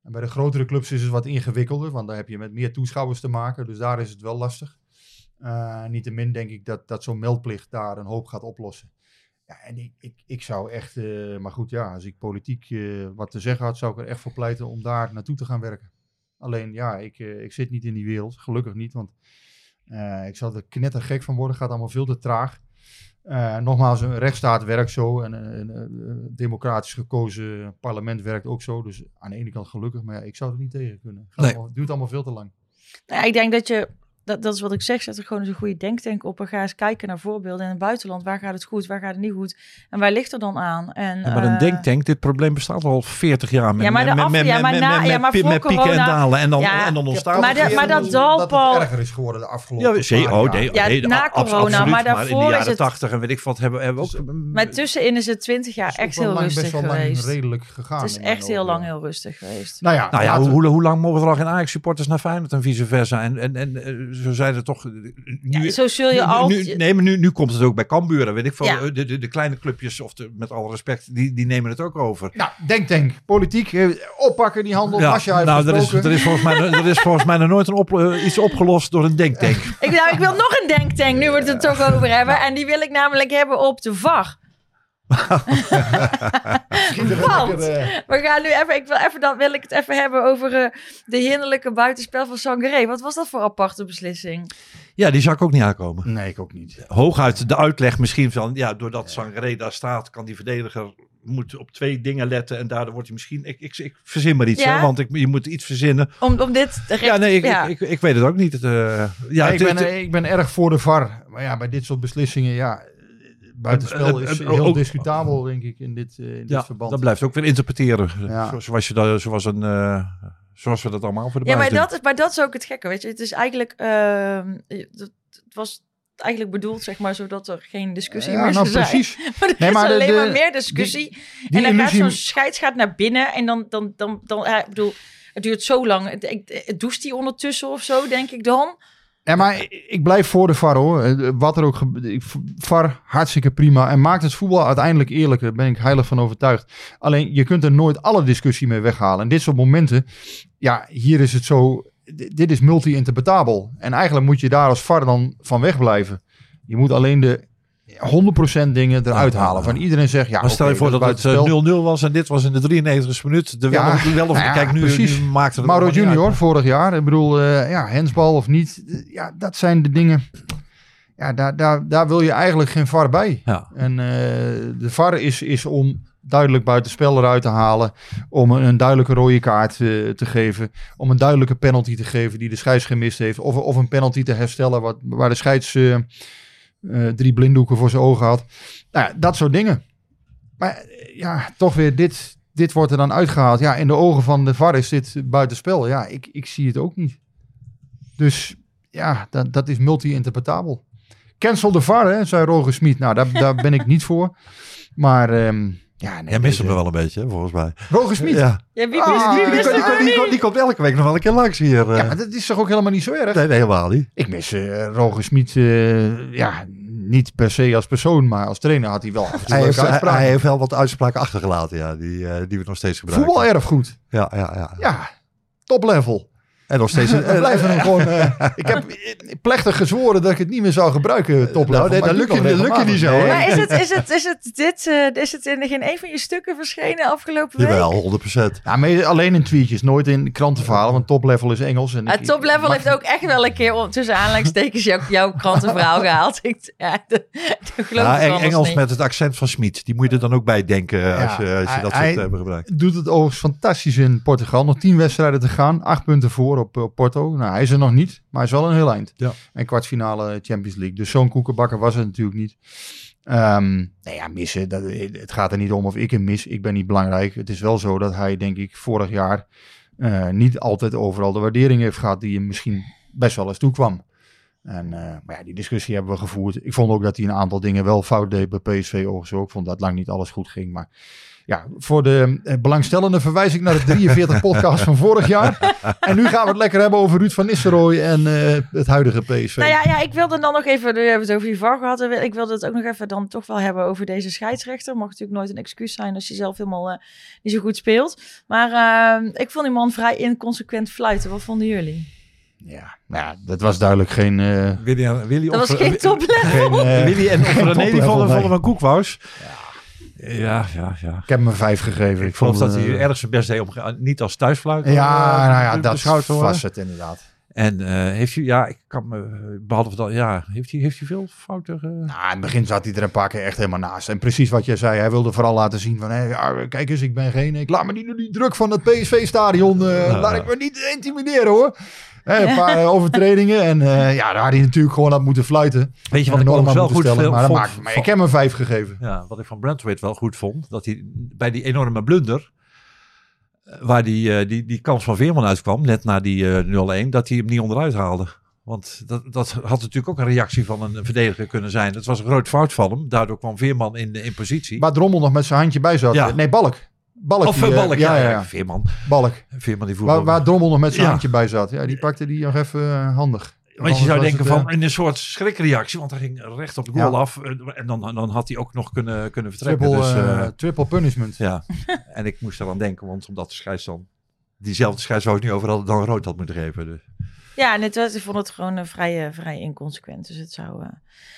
En bij de grotere clubs is het wat ingewikkelder, want daar heb je met meer toeschouwers te maken. Dus daar is het wel lastig. Uh, Niettemin denk ik dat, dat zo'n meldplicht daar een hoop gaat oplossen. Ja, en ik, ik, ik zou echt, uh, maar goed, ja, als ik politiek uh, wat te zeggen had, zou ik er echt voor pleiten om daar naartoe te gaan werken. Alleen, ja, ik, uh, ik zit niet in die wereld, gelukkig niet, want ik zou er knettergek van worden, gaat allemaal veel te traag. Nogmaals, een rechtsstaat werkt zo en een, democratisch gekozen parlement werkt ook zo. Dus aan de ene kant gelukkig, maar ja, ik zou er niet tegen kunnen. Het Nee. duurt allemaal veel te lang. Nou, ik denk dat je, dat, dat is wat ik zeg, zet er gewoon eens een goede denktank op en ga eens kijken naar voorbeelden in het buitenland. Waar gaat het goed, waar gaat het niet goed en waar ligt er dan aan? En, Ja, maar een eh, denktank, dit probleem bestaat al 40 jaar met, Ja, maar de met, af- met, ja, maar met, na- met, ja, met maar voor met pieken corona- en dalen. En dan, Ja, en dan ontstaat Maar de- het maar dat dat dal, het Paul- erger is geworden de afgelopen Ja, zee, oh, jaar. nee, Ja, nee, na corona, absoluut, maar in daarvoor de is jaren het- 80 en weet ik wat hebben, hebben we ook... Maar tussenin is het 20 jaar echt heel lang- rustig best wel lang geweest. redelijk gegaan. Het is in echt heel lang heel rustig geweest. Nou ja, Nou hoe, lang mogen er al geen Ajax-supporters naar Feyenoord en vice versa? En, en, en eh, zo zijn er toch... eh, Nu, Ja, zo zul je nu- nu- altijd... nu- nee, maar nu, nu komt het ook bij Cambuur. en Weet ik veel, Ja. eh, de, de, de kleine clubjes, of de, met alle respect, die, die nemen het ook over. Nou, denktank, politiek, eh, oppakken die handel. Ja, nou, er is, er, is volgens mij, er is volgens mij nog nooit een op, iets opgelost door een denktank. <laughs> Ik, nou, ik wil nog een denktank, nu we het er toch over hebben. En die wil ik namelijk hebben op de VAR. Want- We gaan nu even, ik wil even, dan wil ik het even hebben over eh, de hinderlijke buitenspel van Sangaré. Wat was dat voor aparte beslissing? Ja, die zou ik ook niet aankomen. Nee, ik ook niet. Hooguit de uitleg misschien van, ja, doordat Sangaré daar staat, kan die verdediger moet op twee dingen letten en daardoor wordt hij misschien, ik, ik, ik verzin maar iets, Ja? hè, want ik, je moet iets verzinnen. Om, om dit recht, Ja, nee, ik, ja. Ik, ik, ik weet het ook niet. Het, eh, ja, Nee, ik, ben, het- ik ben erg voor de VAR. Maar ja, bij dit soort beslissingen, ja, buitenspel is heel ook- discutabel, denk ik, in dit, eh, in dit ja, verband. dat blijft ook weer interpreteren. Zoals, je dat, zoals, een, eh, zoals we dat allemaal voor de Ja, maar dat, is, maar dat is ook het gekke, weet je. Het is eigenlijk, ehm, het, het was eigenlijk bedoeld, zeg maar, zodat er geen discussie ja, meer nou, zou zijn. precies. <laughs> Maar er Nee, is maar de- alleen de- maar meer discussie. Die en dan gaat zo'n scheids gaat naar binnen en dan, dan, dan, dan ja, ik bedoel, het duurt zo lang. Het, het doucht hij ondertussen of zo, denk ik dan. Ja, maar ik- blijf voor de VAR hoor. Eh, Wat er ook gebeurt. VAR, hartstikke prima. En maakt het voetbal uiteindelijk eerlijker. Daar ben ik heilig van overtuigd. Alleen, je kunt er nooit alle discussie mee weghalen. En dit soort momenten, ja, hier is het zo. Dit is multi-interpretabel. En eigenlijk moet je daar als VAR dan van wegblijven. Je moet alleen de 100% dingen eruit halen. Van iedereen zegt, ja, maar stel je voor dat, het eh, buitenspel. 0-0 was en dit was in de 93e minuut. De Ja, wel, of- wel of nou ja, kijk, nu, precies. nu maakte het Mauro Junior uit. vorig jaar. Ik bedoel, eh, ja, hensbal of niet. eh, Ja, dat zijn de dingen. Ja, daar, daar, daar wil je eigenlijk geen VAR bij. Ja. En eh, de VAR is, is om duidelijk buitenspel eruit te halen. Om een, een duidelijke rode kaart eh, te geven. Om een duidelijke penalty te geven die de scheids gemist heeft. Of, of een penalty te herstellen wat, waar de scheids eh, drie blinddoeken voor zijn ogen had. Nou ja, dat soort dingen. Maar eh, ja, toch weer dit, dit wordt er dan uitgehaald. Ja, in de ogen van de VAR is dit buitenspel. Ja, ik, ik zie het ook niet. Dus ja, dat, dat is multi-interpretabel. Cancel de VAR, hè, zei Roger Smit. Nou, daar, daar ben ik niet voor. Maar ehm, ja, nee. Jij mist hem wel een beetje, volgens mij. Roger Smit? Ja. Ja. Ja, wie Ah, wie die wist Die, het die, die, niet? die komt elke week nog wel een keer langs hier. eh. maar dat is toch ook helemaal niet zo erg? nee, nee, helemaal niet. Ik mis eh, Roger Smit, eh, ja, niet per se als persoon, maar als trainer had hij wel af en toe Hij leuke heeft, hij, uitspraken. hij heeft wel wat uitspraken achtergelaten, ja, die, eh, die we nog steeds gebruiken. Voetbal erfgoed. Ja, ja, ja. Ja, top level. En nog steeds... <laughs> We blijven hem gewoon. eh, <laughs> ik heb plechtig gezworen dat ik het niet meer zou gebruiken. Top level. Nou, dat lukt het je- niet zo, hè? Maar is het, <laughs> is het, is het, dit, eh, is het in geen een van je stukken verschenen afgelopen week? Jawel, 100 procent. Ja, maar alleen in tweetjes, nooit in krantenverhalen, want top level is Engels. En Het ik- top level mag- heeft ook echt wel een keer om, tussen aanleidingstekens jouw, jouw krantenverhaal gehaald. Ik, ja, dat, dat geloof Ja, ik Engels niet. met het accent van Smit. Die moet je er dan ook bij denken eh, als je, als je hij- dat soort hebben gebruikt. Doet het overigens fantastisch in Portugal. Nog tien wedstrijden te gaan, acht punten voor op, op Porto. Nou, hij is er nog niet, maar hij is wel een heel eind. Ja. En kwartfinale Champions League. Dus zo'n koekenbakker was het natuurlijk niet. Ehm nou ja, missen. Dat, het gaat er niet om of ik hem mis. Ik ben niet belangrijk. Het is wel zo dat hij, denk ik, vorig jaar eh, niet altijd overal de waardering heeft gehad die hem misschien best wel eens toekwam. En, eh, maar ja, die discussie hebben we gevoerd. Ik vond ook dat hij een aantal dingen wel fout deed bij PSV overigens ook. Ik vond dat lang niet alles goed ging. Maar ja, voor de eh, belangstellenden verwijs ik naar de 43 <laughs> podcast van vorig jaar. En nu gaan we het lekker hebben over Ruud van Nistelrooy en eh, het huidige PSV. Nou ja, ja, ik wilde dan nog even, we hebben het over die VAR gehad. Ik wilde het ook nog even dan toch wel hebben over deze scheidsrechter. Mag natuurlijk nooit een excuus zijn als je zelf helemaal eh, niet zo goed speelt. Maar eh, ik vond die man vrij inconsequent fluiten. Wat vonden jullie? Ja, nou ja, dat was duidelijk geen... eh, Willy, Willy, Dat was of- geen toplevel. geen eh, Willy en René die toplevel, vonden, nee. vonden van Koekwaus. Ja, ja, ja. Ik heb hem een vijf gegeven. Ik vond, dat hij eh, erg zijn best deed om niet als thuisfluiter Ja, eh, nou ja, dat was het inderdaad. En eh, heeft u, ja, ik kan me, behalve dat, ja, heeft hij, heeft hij veel fouten? ge- Nou, in het begin zat hij er een paar keer echt helemaal naast. En precies wat jij zei, hij wilde vooral laten zien van... Hé, ja, kijk eens, ik ben geen... Ik laat me niet door die druk van het PSV-stadion... Laat ik me niet intimideren, hoor. Hè, een paar eh, overtredingen. En eh, ja, daar had hij natuurlijk gewoon aan moeten fluiten. Weet je wat ik aan wel goed stellen, maar, dat vond maakt, maar ik heb hem een vijf gegeven. Ja, wat ik van Brentwaite wel goed vond, dat hij bij die enorme blunder, eh, waar die, die, die kans van Veerman uitkwam, net na die eh 0-1, dat hij hem niet onderuit haalde. Want dat, dat had natuurlijk ook een reactie van een verdediger kunnen zijn. Het was een groot fout van hem. Daardoor kwam Veerman in, in positie. Waar Drommel nog met zijn handje bij zat. Ja. Nee, Balk. Balk. of die, een eh, balk, ja, ja, ja. Veerman. Balk. Veerman die voetbal. Waar, waar Drommel nog met zijn handje bij zat. Ja, die pakte die nog even eh, handig. Want je zou denken van in een soort schrikreactie, want hij ging recht op de goal Ja. af. eh, En dan, dan had hij ook nog kunnen, kunnen vertrekken. Triple, dus, eh, eh, triple punishment. ja, <laughs> en ik moest eraan denken, want omdat de scheids dan diezelfde scheids zou ik nu overal dan rood had moeten geven. Dus. Ja, en het was, ik vond het gewoon eh, vrij, vrij inconsequent. Dus het zou eh,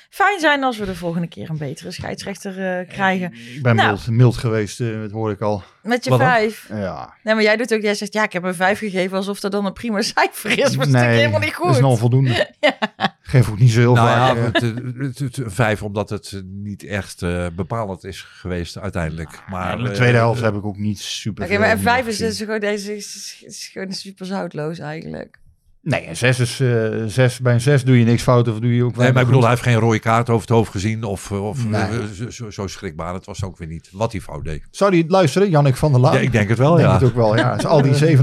fijn zijn als we de volgende keer een betere scheidsrechter eh, krijgen. Ik ben Nou. mild, mild geweest, eh, dat hoor ik al. Met je Wat dan? vijf. Ja. Nee, maar jij doet ook, jij zegt ja, ik heb een vijf gegeven alsof dat dan een prima <laughs> cijfer is. Maar dat is natuurlijk helemaal niet dat is goed. een onvoldoende. <laughs> Geef ook niet zo heel Nou vaak. ja, eh, het, het, het- het- vijf, omdat het niet echt eh, bepalend is geweest uiteindelijk. Maar in de tweede helft heb ik ook niet super Oké, maar een vijf is, is gewoon, deze is, is- is gewoon super zoutloos eigenlijk. Nee, een zes is eh, zes. Bij een zes doe je niks fout of doe je ook Nee, maar ik bedoel, hij heeft geen rode kaart over het hoofd gezien of, of Nee. eh, zo, schrikbaar. Het was ook weer niet wat hij fout deed. Zou die het luisteren? Jannik van der Laan? Ja, ik denk het wel, denk ja. het ook wel, ja. Dus al die <laughs>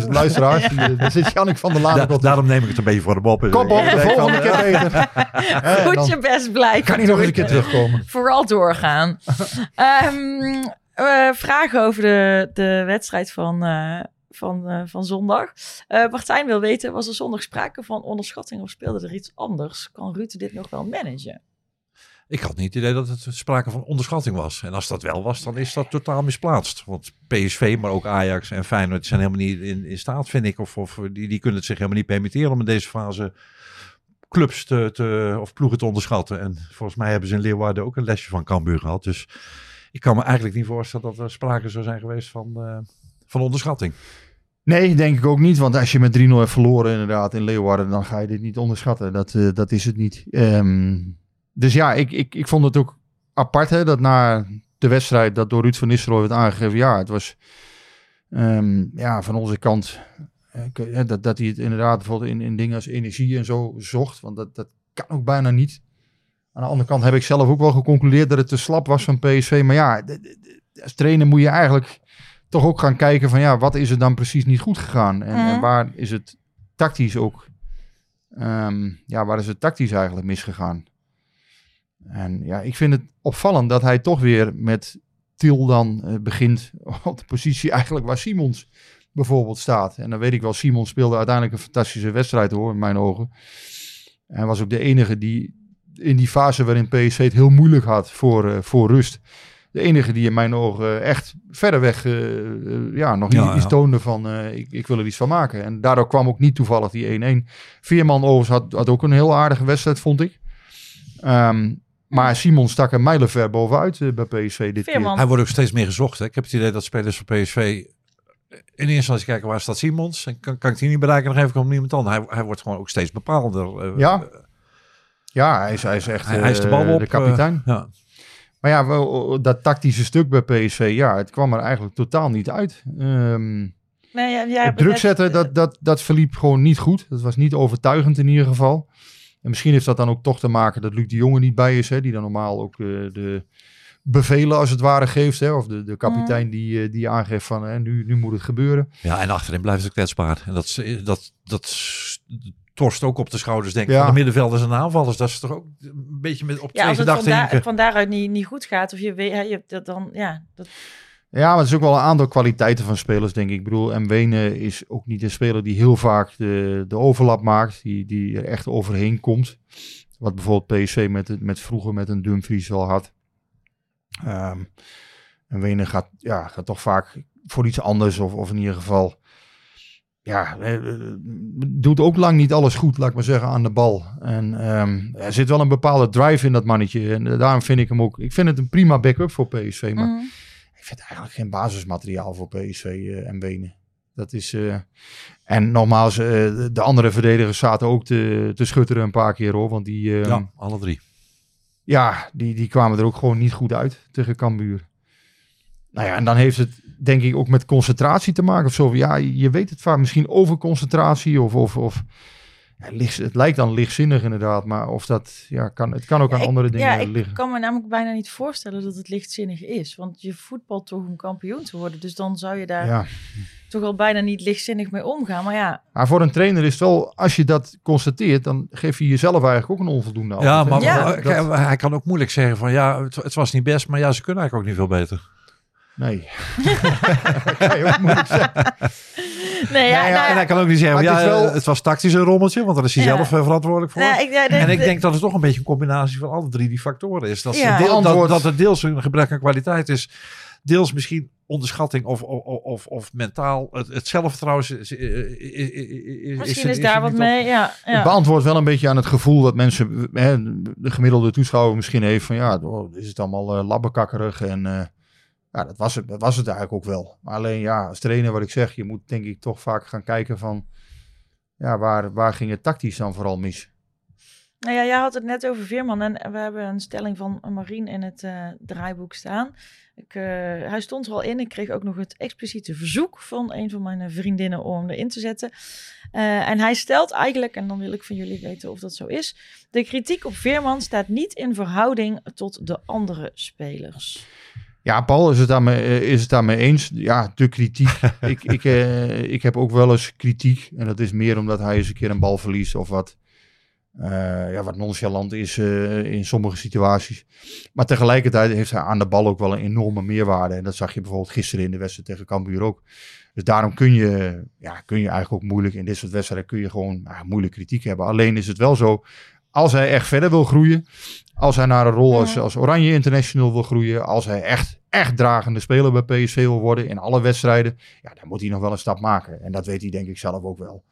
87.000 luisteraars, eh, daar zit Jannik van der Laan Da- ook op. daarom neem ik het een beetje voor hem op. Kom op, de volgende keer eh, beter. <laughs> Hè, Goed dan je best blijven. kan hij nog eens een keer terugkomen. Vooral doorgaan. <laughs> Ehm, eh, vragen over de, de wedstrijd van, eh, van, eh, van zondag. Eh, Martijn wil weten, was er zondag sprake van onderschatting of speelde er iets anders? Kan Ruud dit nog wel managen? Ik had niet het idee dat het sprake van onderschatting was. En als dat wel was, dan is dat totaal misplaatst. Want PSV, maar ook Ajax en Feyenoord zijn helemaal niet in, in staat, vind ik. Of, of die, die kunnen het zich helemaal niet permitteren om in deze fase clubs te, te, of ploegen te onderschatten. En volgens mij hebben ze in Leeuwarden ook een lesje van Cambuur gehad. Dus ik kan me eigenlijk niet voorstellen dat er sprake zou zijn geweest van, eh, van onderschatting. Nee, denk ik ook niet. Want als je met 3-0 hebt verloren inderdaad in Leeuwarden, dan ga je dit niet onderschatten. Dat, eh, dat is het niet. Ehm, dus ja, ik, ik, ik vond het ook apart hè, dat na de wedstrijd dat door Ruud van Nistelrooy werd aangegeven. Ja, het was ehm, ja, van onze kant eh, dat, dat hij het inderdaad bijvoorbeeld in, in dingen als energie en zo zocht. Want dat, dat kan ook bijna niet. Aan de andere kant heb ik zelf ook wel geconcludeerd dat het te slap was van PSV. Maar ja, als trainer moet je eigenlijk toch ook gaan kijken van ja, wat is er dan precies niet goed gegaan? En, en Mhm. waar is het tactisch ook, ehm, ja, waar is het tactisch eigenlijk misgegaan? En ja, ik vind het opvallend dat hij toch weer met Til dan eh, begint <laughs> op de positie eigenlijk waar Simons bijvoorbeeld staat. En dan weet ik wel, Simons speelde uiteindelijk een fantastische wedstrijd hoor, in mijn ogen. Hij was ook de enige die in die fase waarin PSV het heel moeilijk had voor, eh, voor rust. De enige die in mijn ogen echt verder weg eh, eh, ja, nog Ja, niet iets ja. toonde van eh, ik, ik wil er iets van maken. En daardoor kwam ook niet toevallig die 1-1. Veerman overigens had, had ook een heel aardige wedstrijd, vond ik. Ehm, maar Simon stak er mijlenver bovenuit eh, bij PSV dit Veerman. Hij wordt ook steeds meer gezocht. Hè? Ik heb het idee dat spelers van PSV in eerste instantie kijken waar staat Simons. En kan, kan ik die niet bereiken, nog even komt niemand aan. Hij, hij wordt gewoon ook steeds bepaalder. eh, Ja, eh, keer. Ja, hij is, hij is echt hij, hij is de bal eh, op. de kapitein. eh, ja. Maar ja, wel, dat tactische stuk bij PSV, ja, het kwam er eigenlijk totaal niet uit. Ehm, Nee, ja, het druk zetten, dat, dat, dat verliep gewoon niet goed. Dat was niet overtuigend in ieder geval. En misschien heeft dat dan ook toch te maken dat Luc de Jonge niet bij is. Hè, die dan normaal ook eh, de bevelen als het ware geeft. Hè, of de, de kapitein die, eh, die aangeeft van hè, nu, nu moet het gebeuren. Ja, en achterin blijven ze kwetsbaar. En dat, dat, dat torst ook op de schouders, denk ik, Ja. van de middenvelders en aanvallers. Dat is toch ook een beetje met op Ja, twee als het gedachten van, daar- hinken. van daaruit niet, niet goed gaat, of je weet, hè, je hebt dat dan, ja, dat, Ja, maar het is ook wel een aantal kwaliteiten van spelers, denk ik. Ik bedoel, en Wenen is ook niet een speler die heel vaak de, de overlap maakt. Die, die er echt overheen komt. Wat bijvoorbeeld PSV met, het- met vroeger met een Dumfries wel had. Ehm, en Wenen gaat, ja, gaat toch vaak voor iets anders. Of, of in ieder geval... Ja, eh, eh, doet ook lang niet alles goed, laat ik maar zeggen, aan de bal. En ehm, er zit wel een bepaalde drive in dat mannetje. En eh, daarom vind ik hem ook... Ik vind het een prima backup voor PSV, maar... Mhm. Ik vind eigenlijk geen basismateriaal voor PSV eh, en Wenen. Dat is. eh, en nogmaals, eh, de- de andere verdedigers zaten ook te, te schutteren een paar keer hoor. Want die, ja. Ja, alle drie. die, die kwamen er ook gewoon niet goed uit tegen Cambuur. Nou ja, en dan heeft het denk ik ook met concentratie te maken of zo. Ja, je weet het vaak misschien over concentratie of. of, of ja, het lijkt dan lichtzinnig inderdaad, maar of dat ja, kan, het kan ook Ja, aan ik- andere dingen ja, ik liggen. kan me namelijk bijna niet voorstellen dat het lichtzinnig is. Want je voetbalt toch om kampioen te worden. Dus dan zou je daar Ja. toch al bijna niet lichtzinnig mee omgaan. Maar ja, Maar voor een trainer is het wel, als je dat constateert, dan geef je jezelf eigenlijk ook een onvoldoende. Ja, altijd, maar. Dat- hij kan ook moeilijk zeggen van ja, het, het was niet best, maar ja, ze kunnen eigenlijk ook niet veel beter. Nee. <laughs> moeilijk zeggen. nee, ja, Nee, ja, nou En hij kan ook niet zeggen, Maar ja, het wel- het was tactisch een rommeltje, want daar is hij Ja. zelf eh, verantwoordelijk voor. nou, ik, ja, en ik de- denk dat het toch een beetje een combinatie van alle drie die factoren is. Dat, ze Ja. deel- dat, dat het deels een gebrek aan kwaliteit is, deels misschien onderschatting of, of, of, of mentaal. Het, het zelfvertrouwen is, is, is, is- misschien is is daar wat mee. Ja, Het ja. beantwoordt wel een beetje aan het gevoel dat mensen, hè, de gemiddelde toeschouwer misschien heeft van ja, oh, is het allemaal eh, labbekakkerig en eh, ja, dat was, het, dat was het eigenlijk ook wel. Maar alleen ja, als trainer wat ik zeg, je moet denk ik toch vaak gaan kijken van ja, waar, waar ging het tactisch dan vooral mis? Nou ja, jij had het net over Veerman en we hebben een stelling van Marien in het eh, draaiboek staan. Ik, eh, hij stond er al in. Ik kreeg ook nog het expliciete verzoek van een van mijn vriendinnen om erin te zetten. Eh, en hij stelt eigenlijk, en dan wil ik van jullie weten of dat zo is, de kritiek op Veerman staat niet in verhouding tot de andere spelers. Ja, Paul is het daarmee, eh, is het daarmee eens. Ja, de kritiek. <laughs> ik, ik, eh, ik heb ook wel eens kritiek. En dat is meer omdat hij eens een keer een bal verliest of wat, eh, ja, wat nonchalant is eh, in sommige situaties. Maar tegelijkertijd heeft hij aan de bal ook wel een enorme meerwaarde. En dat zag je bijvoorbeeld gisteren in de wedstrijd tegen Cambuur ook. Dus daarom kun je, ja, kun je eigenlijk ook moeilijk in dit soort wedstrijden kun je gewoon moeilijk kritiek hebben. Alleen is het wel zo, als hij echt verder wil groeien, als hij naar een rol als, Ja. als Oranje International wil groeien, als hij echt, echt dragende speler bij PSV wil worden in alle wedstrijden, ja, dan moet hij nog wel een stap maken. En dat weet hij denk ik zelf ook wel.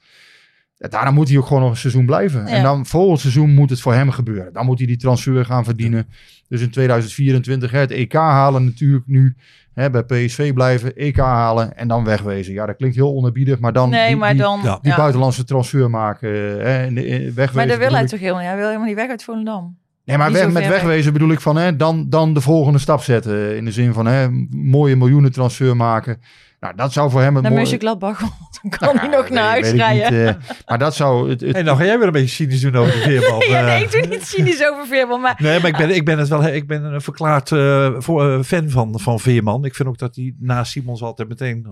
Ja, Daarna moet hij ook gewoon nog een seizoen blijven. Ja. En dan volgend seizoen moet het voor hem gebeuren. Dan moet hij die transfer gaan verdienen. Dus in 2024 hè, het EK halen natuurlijk nu. Hè, bij PSV blijven, EK halen en dan wegwezen. Ja, dat klinkt heel onerbiedig, maar dan nee, die, maar die, dan. ja, die buitenlandse transfer maken. Hè, en, eh, wegwezen. Maar dat wil hij toch helemaal niet? Hij wil helemaal niet weg uit Volendam. Nee, maar weg, met weg. wegwezen bedoel ik van hè, dan, dan de volgende stap zetten. In de zin van hè, mooie miljoenen transfer maken. Nou, dat zou voor hem het Naar mooie... Mönchengladbach. <laughs> Dan kan hij Ja, nog naar huis rijden. niet, eh, maar dat zou... Het, het, Hey, nou ga jij weer een beetje cynisch doen over <laughs> ja, nee, Eh, ik doe niet cynisch over Veerman, maar Nee, maar ik ben, ik ben het wel. Ik ben een verklaard eh, voor, fan van, van Veerman. Ik vind ook dat hij naast Simons altijd meteen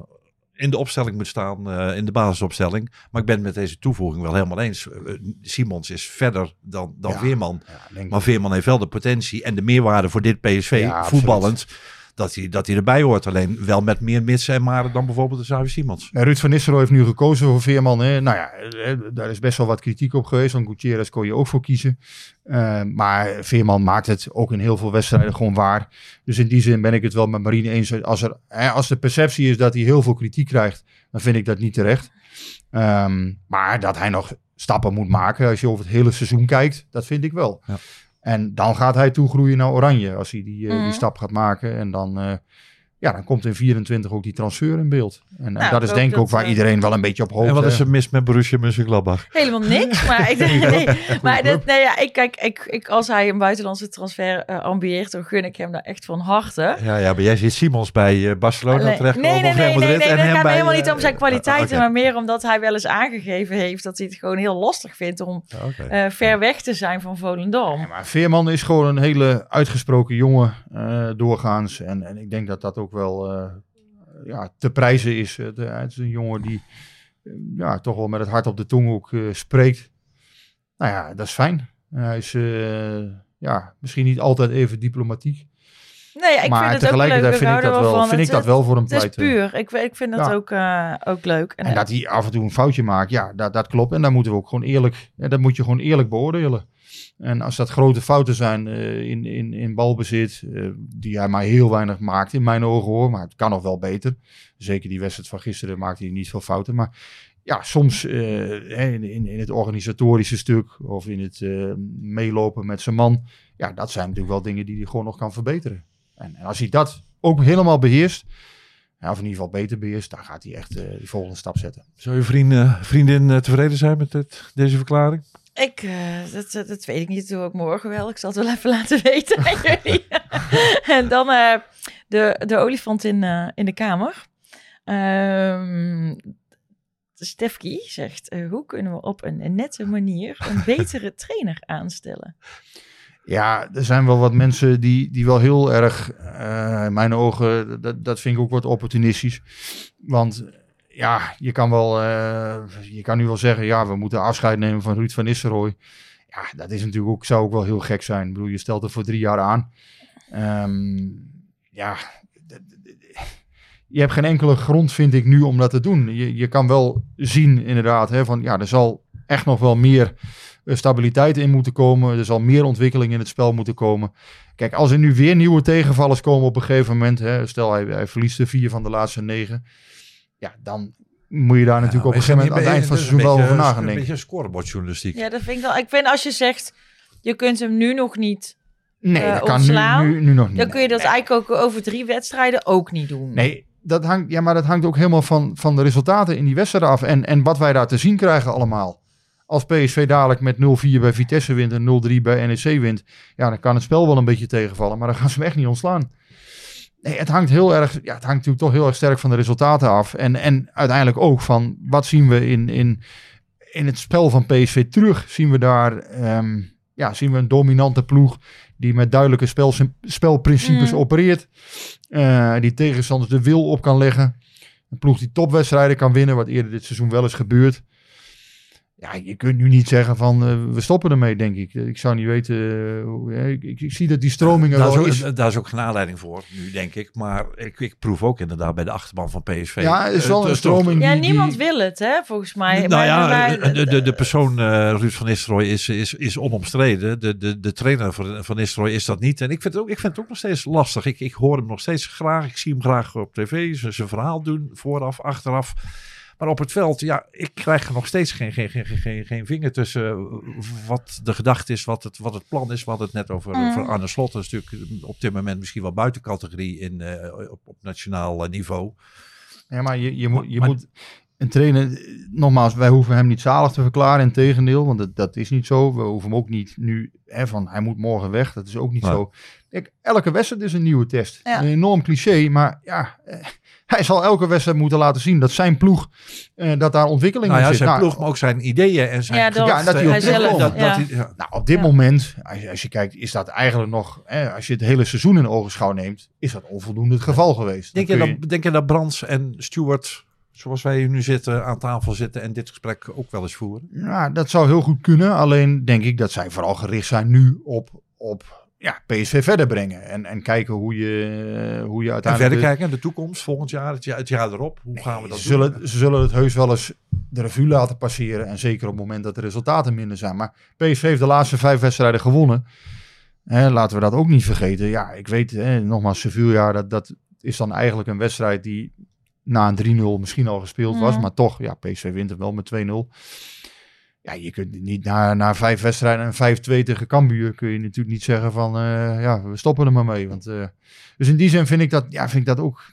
in de opstelling moet staan, eh, in de basisopstelling. Maar ik ben het met deze toevoeging wel helemaal eens. Eh, Simons is verder dan, dan Ja. Veerman. ja. Maar Veerman heeft wel de potentie en de meerwaarde voor dit PSV, Ja, absoluut. Dat hij, dat hij erbij hoort. Alleen wel met meer mitsen en maren dan bijvoorbeeld de Xavi Simons. En Ruud van Nistelrooy heeft nu gekozen voor Veerman. Hè. Nou ja, eh, daar is best wel wat kritiek op geweest. Want Gutierrez kon je ook voor kiezen. Eh, maar Veerman maakt het ook in heel veel wedstrijden gewoon waar. Dus in die zin ben ik het wel met Marine eens. Als, er, hè, als de perceptie is dat hij heel veel kritiek krijgt, dan vind ik dat niet terecht. Ehm, maar dat hij nog stappen moet maken als je over het hele seizoen kijkt, dat vind ik wel. Ja. En dan gaat hij toegroeien naar Oranje als hij die, eh, Mhm. die stap gaat maken. En dan, eh, ja, dan komt in 24 ook die transfer in beeld. En, en Nou, dat is denk ik ook waar eh, iedereen wel een beetje op hoopt. En wat is er mis met Borussia Mönchengladbach? Helemaal niks. Maar, ik, <laughs> <laughs> nee, maar dat, nee, ja, ik, kijk, ik, ik, als hij een buitenlandse transfer eh, ambieert, dan gun ik hem daar echt van harte. Ja, ja, maar jij ziet Simons bij eh, Barcelona Nee, terecht. nee, nee, nee, nee, nee, nee, dat gaat bij, helemaal niet om zijn kwaliteiten, oké. maar meer omdat hij wel eens aangegeven heeft dat hij het gewoon heel lastig vindt om eh, ver weg te zijn van Volendam. Ja, maar Veerman is gewoon een hele uitgesproken jongen eh, doorgaans. En, en ik denk dat dat ook wel eh, ja, te prijzen is. Het, eh, het is een jongen die eh, ja, toch wel met het hart op de tong ook spreekt. Nou ja, dat is fijn. hij is ja, misschien niet altijd even diplomatiek. Nee, ik maar vind het ook leuk. tegelijkertijd vind ik dat wel, vind ik dat wel voor hem Het is pleiten. puur. Ik, ik vind dat Ja. ook, eh, ook leuk. En, En dat hij af en toe een foutje maakt, ja, dat, dat klopt. En dan moeten we ook gewoon eerlijk, ja, dat moet je gewoon eerlijk beoordelen. En als dat grote fouten zijn eh, in, in, in balbezit, eh, die hij maar heel weinig maakt in mijn ogen hoor, maar het kan nog wel beter. Zeker die wedstrijd van gisteren maakte hij niet veel fouten. Maar ja, soms eh, in, in, in het organisatorische stuk of in het eh, meelopen met zijn man, ja, dat zijn natuurlijk wel dingen die hij gewoon nog kan verbeteren. En, en als hij dat ook helemaal beheerst, ja, of in ieder geval beter beheerst, dan gaat hij echt eh die volgende stap zetten. Zou je vriend, vriendin eh, tevreden zijn met dit, deze verklaring? Ik, eh, dat, dat, weet ik niet. Doe ik morgen wel. Ik zal het wel even laten <laughs> weten aan jullie. <laughs> en dan eh, de, de olifant in, eh, in de kamer. Ehm Stefki zegt, hoe kunnen we op een, een nette manier een betere trainer aanstellen? Ja, er zijn wel wat mensen die, die wel heel erg, eh, in mijn ogen, dat, dat vind ik ook wat opportunistisch. Want ja, je kan wel, eh, je kan nu wel zeggen, ja, we moeten afscheid nemen van Ruud van Nistelrooy. Ja, dat is natuurlijk ook, zou ook wel heel gek zijn. Ik bedoel, je stelt het voor drie jaar aan. Ehm, ja, je hebt geen enkele grond, vind ik nu, om dat te doen. Je, je kan wel zien, inderdaad, hè, van ja, er zal echt nog wel meer stabiliteit in moeten komen. Er zal meer ontwikkeling in het spel moeten komen. Kijk, als er nu weer nieuwe tegenvallers komen op een gegeven moment, hè, stel hij, hij verliest de vier van de laatste negen, ja, dan moet je daar natuurlijk op een gegeven moment aan het eind van het seizoen wel over na gaan Een denken. beetje scorebordjournalistiek. Ja, dat vind ik wel. Ik vind als je zegt, je kunt hem nu nog niet, Nee, eh, dat kan nu, ontslaan, nu, nu nog niet. dan kun je dat Nee. eigenlijk ook over drie wedstrijden ook niet doen. Nee, dat hangt, ja, maar dat hangt ook helemaal van, van de resultaten in die wedstrijden af. En, en wat wij daar te zien krijgen allemaal. Als PSV dadelijk met 0-4 bij Vitesse wint en 0-3 bij NEC wint. Ja, dan kan het spel wel een beetje tegenvallen. Maar dan gaan ze hem echt niet ontslaan. Nee, het hangt heel erg. Ja, het hangt natuurlijk toch heel erg sterk van de resultaten af. En, en uiteindelijk ook van wat zien we in, in, in het spel van PSV terug. Zien we daar ehm, ja, zien we een dominante ploeg die met duidelijke spel, spelprincipes Mm. opereert. Eh, die tegenstanders de wil op kan leggen. Een ploeg die topwedstrijden kan winnen, wat eerder dit seizoen wel is gebeurd. Ja, je kunt nu niet zeggen van eh, we stoppen ermee, denk ik. Ik zou niet weten. eh, hoe, eh, ik, ik, ik zie dat die stroming er Daar is, ook, is. daar is ook geen aanleiding voor, nu denk ik. Maar ik, ik proef ook inderdaad bij de achterban van PSV. Ja, er is Eh, wel een stroming Ja, niemand die- wil het, hè, volgens mij. Nou Maar- ja, de, de, de persoon eh, Ruud van Nistelrooy is, is, is onomstreden. De, de, de trainer van, van Nistelrooy is dat niet. En ik vind het ook, ik vind het ook nog steeds lastig. Ik, ik hoor hem nog steeds graag. Ik zie hem graag op tv. Zijn verhaal doen, vooraf, achteraf. Maar op het veld, ja, ik krijg er nog steeds geen, geen, geen, geen- geen, vinger tussen eh, wat de gedachte is, wat het, wat het plan is. We hadden het net over, Mm. over Arne Slot. Dat is natuurlijk op dit moment misschien wel buiten categorie in, eh, op, op nationaal eh, niveau. Ja, maar je, je, moet, je Maar- moet een trainer, eh, nogmaals, wij hoeven hem niet zalig te verklaren. Integendeel, want dat, dat is niet zo. We hoeven hem ook niet nu hè, van hij moet morgen weg. Dat is ook niet zo. Kijk, elke wedstrijd is een nieuwe test. Ja. Een enorm cliché, maar ja, eh, hij zal elke wedstrijd moeten laten zien dat zijn ploeg, eh, dat daar ontwikkeling Nou in ja, zit. zijn Nou, ploeg, maar ook zijn ideeën en zijn Ja, dat- Ja, dat hij op hij zelf, terugkomt. dat, ja. dat hij- ja. Nou, op dit Ja. moment, als je, als je kijkt, is dat eigenlijk nog, hè, als je het hele seizoen in ogenschouw neemt, is dat onvoldoende het geval geweest. Denk je, dat, denk je dat Brands en Stewart, zoals wij hier nu zitten, aan tafel zitten en dit gesprek ook wel eens voeren? Ja, dat zou heel goed kunnen. Alleen denk ik dat zij vooral gericht zijn nu op, op ja, PSV verder brengen. En, en kijken hoe je, hoe je En uiteindelijk... verder kijken naar de toekomst, volgend jaar, het jaar, het jaar erop. Hoe gaan we dat ze doen? zullen, ze zullen het heus wel eens de revue laten passeren. En zeker op het moment dat de resultaten minder zijn. Maar PSV heeft de laatste vijf wedstrijden gewonnen. Hè, laten we dat ook niet vergeten. Ja, ik weet, hè, nogmaals, Sevilla, dat, dat is dan eigenlijk een wedstrijd die na een 3-0 misschien al gespeeld was. Maar toch, ja, PSV wint hem wel met 2-0. Ja, je kunt niet na, na vijf wedstrijden en 5-2 tegen Cambuur kun je natuurlijk niet zeggen van eh, ja, we stoppen er maar mee. Want, eh, dus in die zin vind ik dat, ja, vind ik dat ook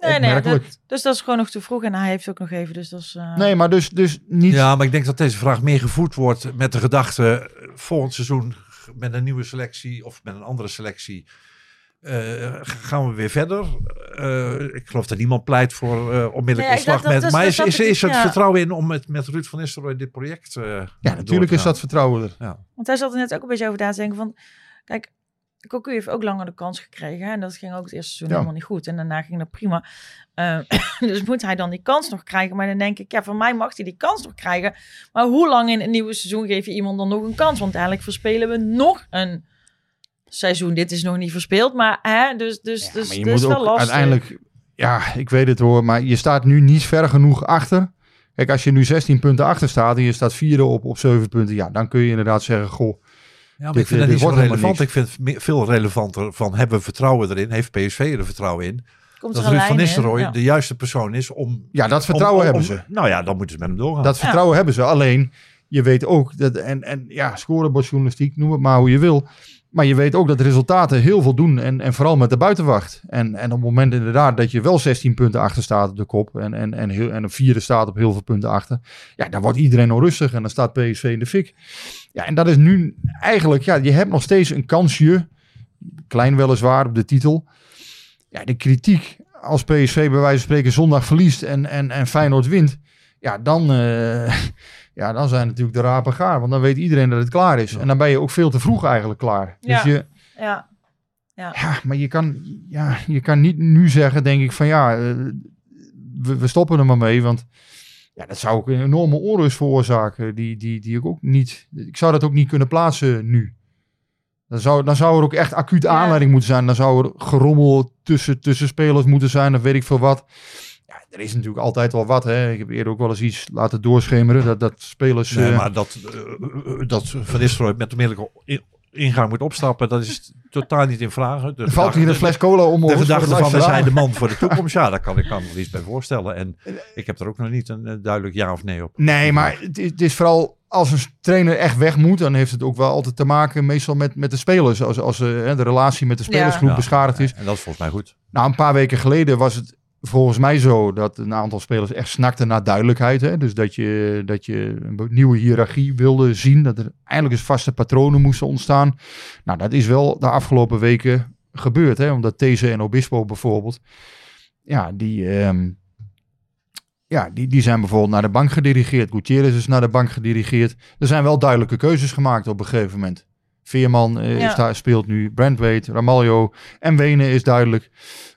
Nee, nee, dat- dus dat is gewoon nog te vroeg. En hij heeft ook nog even, dus dat is... eh, Nee, maar dus, dus niet... Ja, maar ik denk dat deze vraag meer gevoed wordt met de gedachte volgend seizoen met een nieuwe selectie of met een andere selectie eh, gaan we weer verder. Eh, ik geloof dat niemand pleit voor eh onmiddellijk ontslag. met, maar is, is, er ja. vertrouwen in om met, met Ruud van Nistelrooy dit project eh ja, door natuurlijk is dat vertrouwen er. Want hij zat er net ook een beetje over na te denken van... Kijk, Cocu heeft ook langer de kans gekregen. hè, En dat ging ook het eerste seizoen Ja. helemaal niet goed. En daarna ging dat prima. Eh, <laughs> dus moet hij dan die kans nog krijgen? Maar dan denk ik, ja, voor mij mag hij die kans nog krijgen. Maar hoe lang in een nieuwe seizoen geef je iemand dan nog een kans? Want eigenlijk verspelen we nog een seizoen. Dit is nog niet verspeeld, maar hè, dus, dus, Ja, dus maar je dat is moet wel ook lastig. uiteindelijk, ja, ik weet het hoor, maar je staat nu niet ver genoeg achter. Kijk, als je nu 16 punten achter staat en je staat vierde op, op 7 punten, ja, dan kun je inderdaad zeggen, goh, Ja, maar Dit- ik vind dit dat niet zo relevant. Ik vind het veel relevanter van hebben we vertrouwen erin? Heeft PSV er vertrouwen in? Komt Dat Ruud van Nistelrooy ja. de juiste persoon is om... ja, dat vertrouwen om- om- hebben om- ze. Nou ja, dan moeten ze met hem doorgaan. Dat vertrouwen hebben ze. Alleen, je weet ook, dat, en, en ja, scorebordjournalistiek, noem het maar hoe je wil. Maar je weet ook dat de resultaten heel veel doen. En, en vooral met de buitenwacht. En, en op het moment inderdaad dat je wel 16 punten achter staat op de kop. En, en, en, heel, en een vierde staat op heel veel punten achter. Ja, dan wordt iedereen onrustig. En dan staat PSV in de fik. Ja, en dat is nu eigenlijk, ja, je hebt nog steeds een kansje. Klein weliswaar op de titel. Ja, de kritiek als PSV bij wijze van spreken zondag verliest en, en, en Feyenoord wint. Ja, dan, eh, ja, dan zijn natuurlijk de rapen gaar. Want dan weet iedereen dat het klaar is. En dan ben je ook veel te vroeg eigenlijk klaar. Dus Ja. je, Ja. ja, maar je kan, ja, je kan niet nu zeggen, denk ik, van ja, eh, we, we stoppen er maar mee. Want ja, dat zou ook een enorme onrust veroorzaken. Die, die, die ik ook niet, ik zou dat ook niet kunnen plaatsen nu. Dan zou, dan zou er ook echt acute Ja. aanleiding moeten zijn. Dan zou er gerommel tussen, tussen spelers moeten zijn, of weet ik veel wat. Ja, er is natuurlijk altijd wel wat. Hè. Ik heb eerder ook wel eens iets laten doorschemeren. Dat, dat spelers... Nee, eh, maar dat, eh, dat Van Nistelrooy met onmiddellijke in- ingang moet opstappen, dat is totaal niet in vraag. De er valt hier een fles cola om De gedachte de van we zijn de man voor de toekomst, ja, daar kan ik kan me iets bij voorstellen. En ik heb er ook nog niet een, eh, duidelijk ja of nee op. Nee, maar het is, het is vooral als een trainer echt weg moet, dan heeft het ook wel altijd te maken meestal met, met de spelers. Als, als eh, hè, de relatie met de spelersgroep Ja. beschadigd is. En dat is volgens mij goed. Nou, een paar weken geleden was het volgens mij zo dat een aantal spelers echt snakten naar duidelijkheid. Hè? Dus dat je, dat je een nieuwe hiërarchie wilde zien. Dat er eindelijk eens vaste patronen moesten ontstaan. Nou, dat is wel de afgelopen weken gebeurd. Hè? Omdat These en Obispo bijvoorbeeld, ja, die, ehm, ja, die, die zijn bijvoorbeeld naar de bank gedirigeerd. Gutierrez is naar de bank gedirigeerd. Er zijn wel duidelijke keuzes gemaakt op een gegeven moment. Veerman eh, Ja. is daar, speelt nu, Brandweight, Ramaljo en Wenen is duidelijk.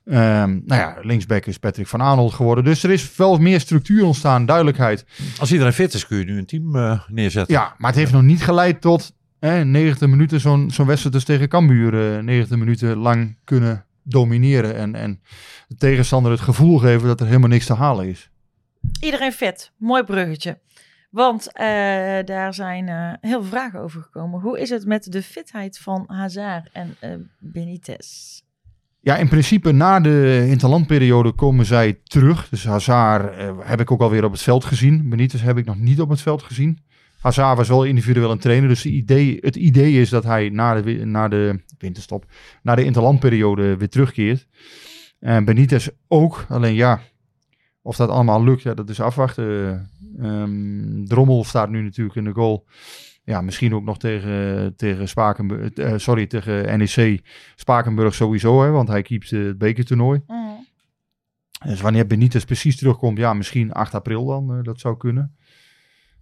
Ehm, nou ja, linksback is Patrick van Arnold geworden. Dus er is wel meer structuur ontstaan, duidelijkheid. Als iedereen fit is, kun je nu een team eh, neerzetten. Ja, maar het heeft nog niet geleid tot hè, 90 minuten zo'n zo'n wedstrijd dus tegen Cambuur. eh 90 minuten lang kunnen domineren. En, en de tegenstander het gevoel geven dat er helemaal niks te halen is. Iedereen fit. Mooi bruggetje. Want eh, daar zijn eh, heel veel vragen over gekomen. Hoe is het met de fitheid van Hazard en eh, Benitez? Ja, in principe na de interlandperiode komen zij terug. Dus Hazard heb ik ook alweer op het veld gezien. Benitez heb ik nog niet op het veld gezien. Hazard was wel individueel een trainer. Dus de idee, het idee is dat hij na de, na de winterstop, na de interlandperiode weer terugkeert. En Benitez ook. Alleen ja, of dat allemaal lukt, ja, dat is afwachten. Ehm, Drommel staat nu natuurlijk in de goal. Ja, misschien ook nog tegen, tegen Spakenburg, eh, sorry, tegen NEC. Spakenburg sowieso, hè, want hij keept het bekertoernooi. Mm. Dus wanneer Benitez precies terugkomt, ja, misschien 8 april dan, eh, dat zou kunnen.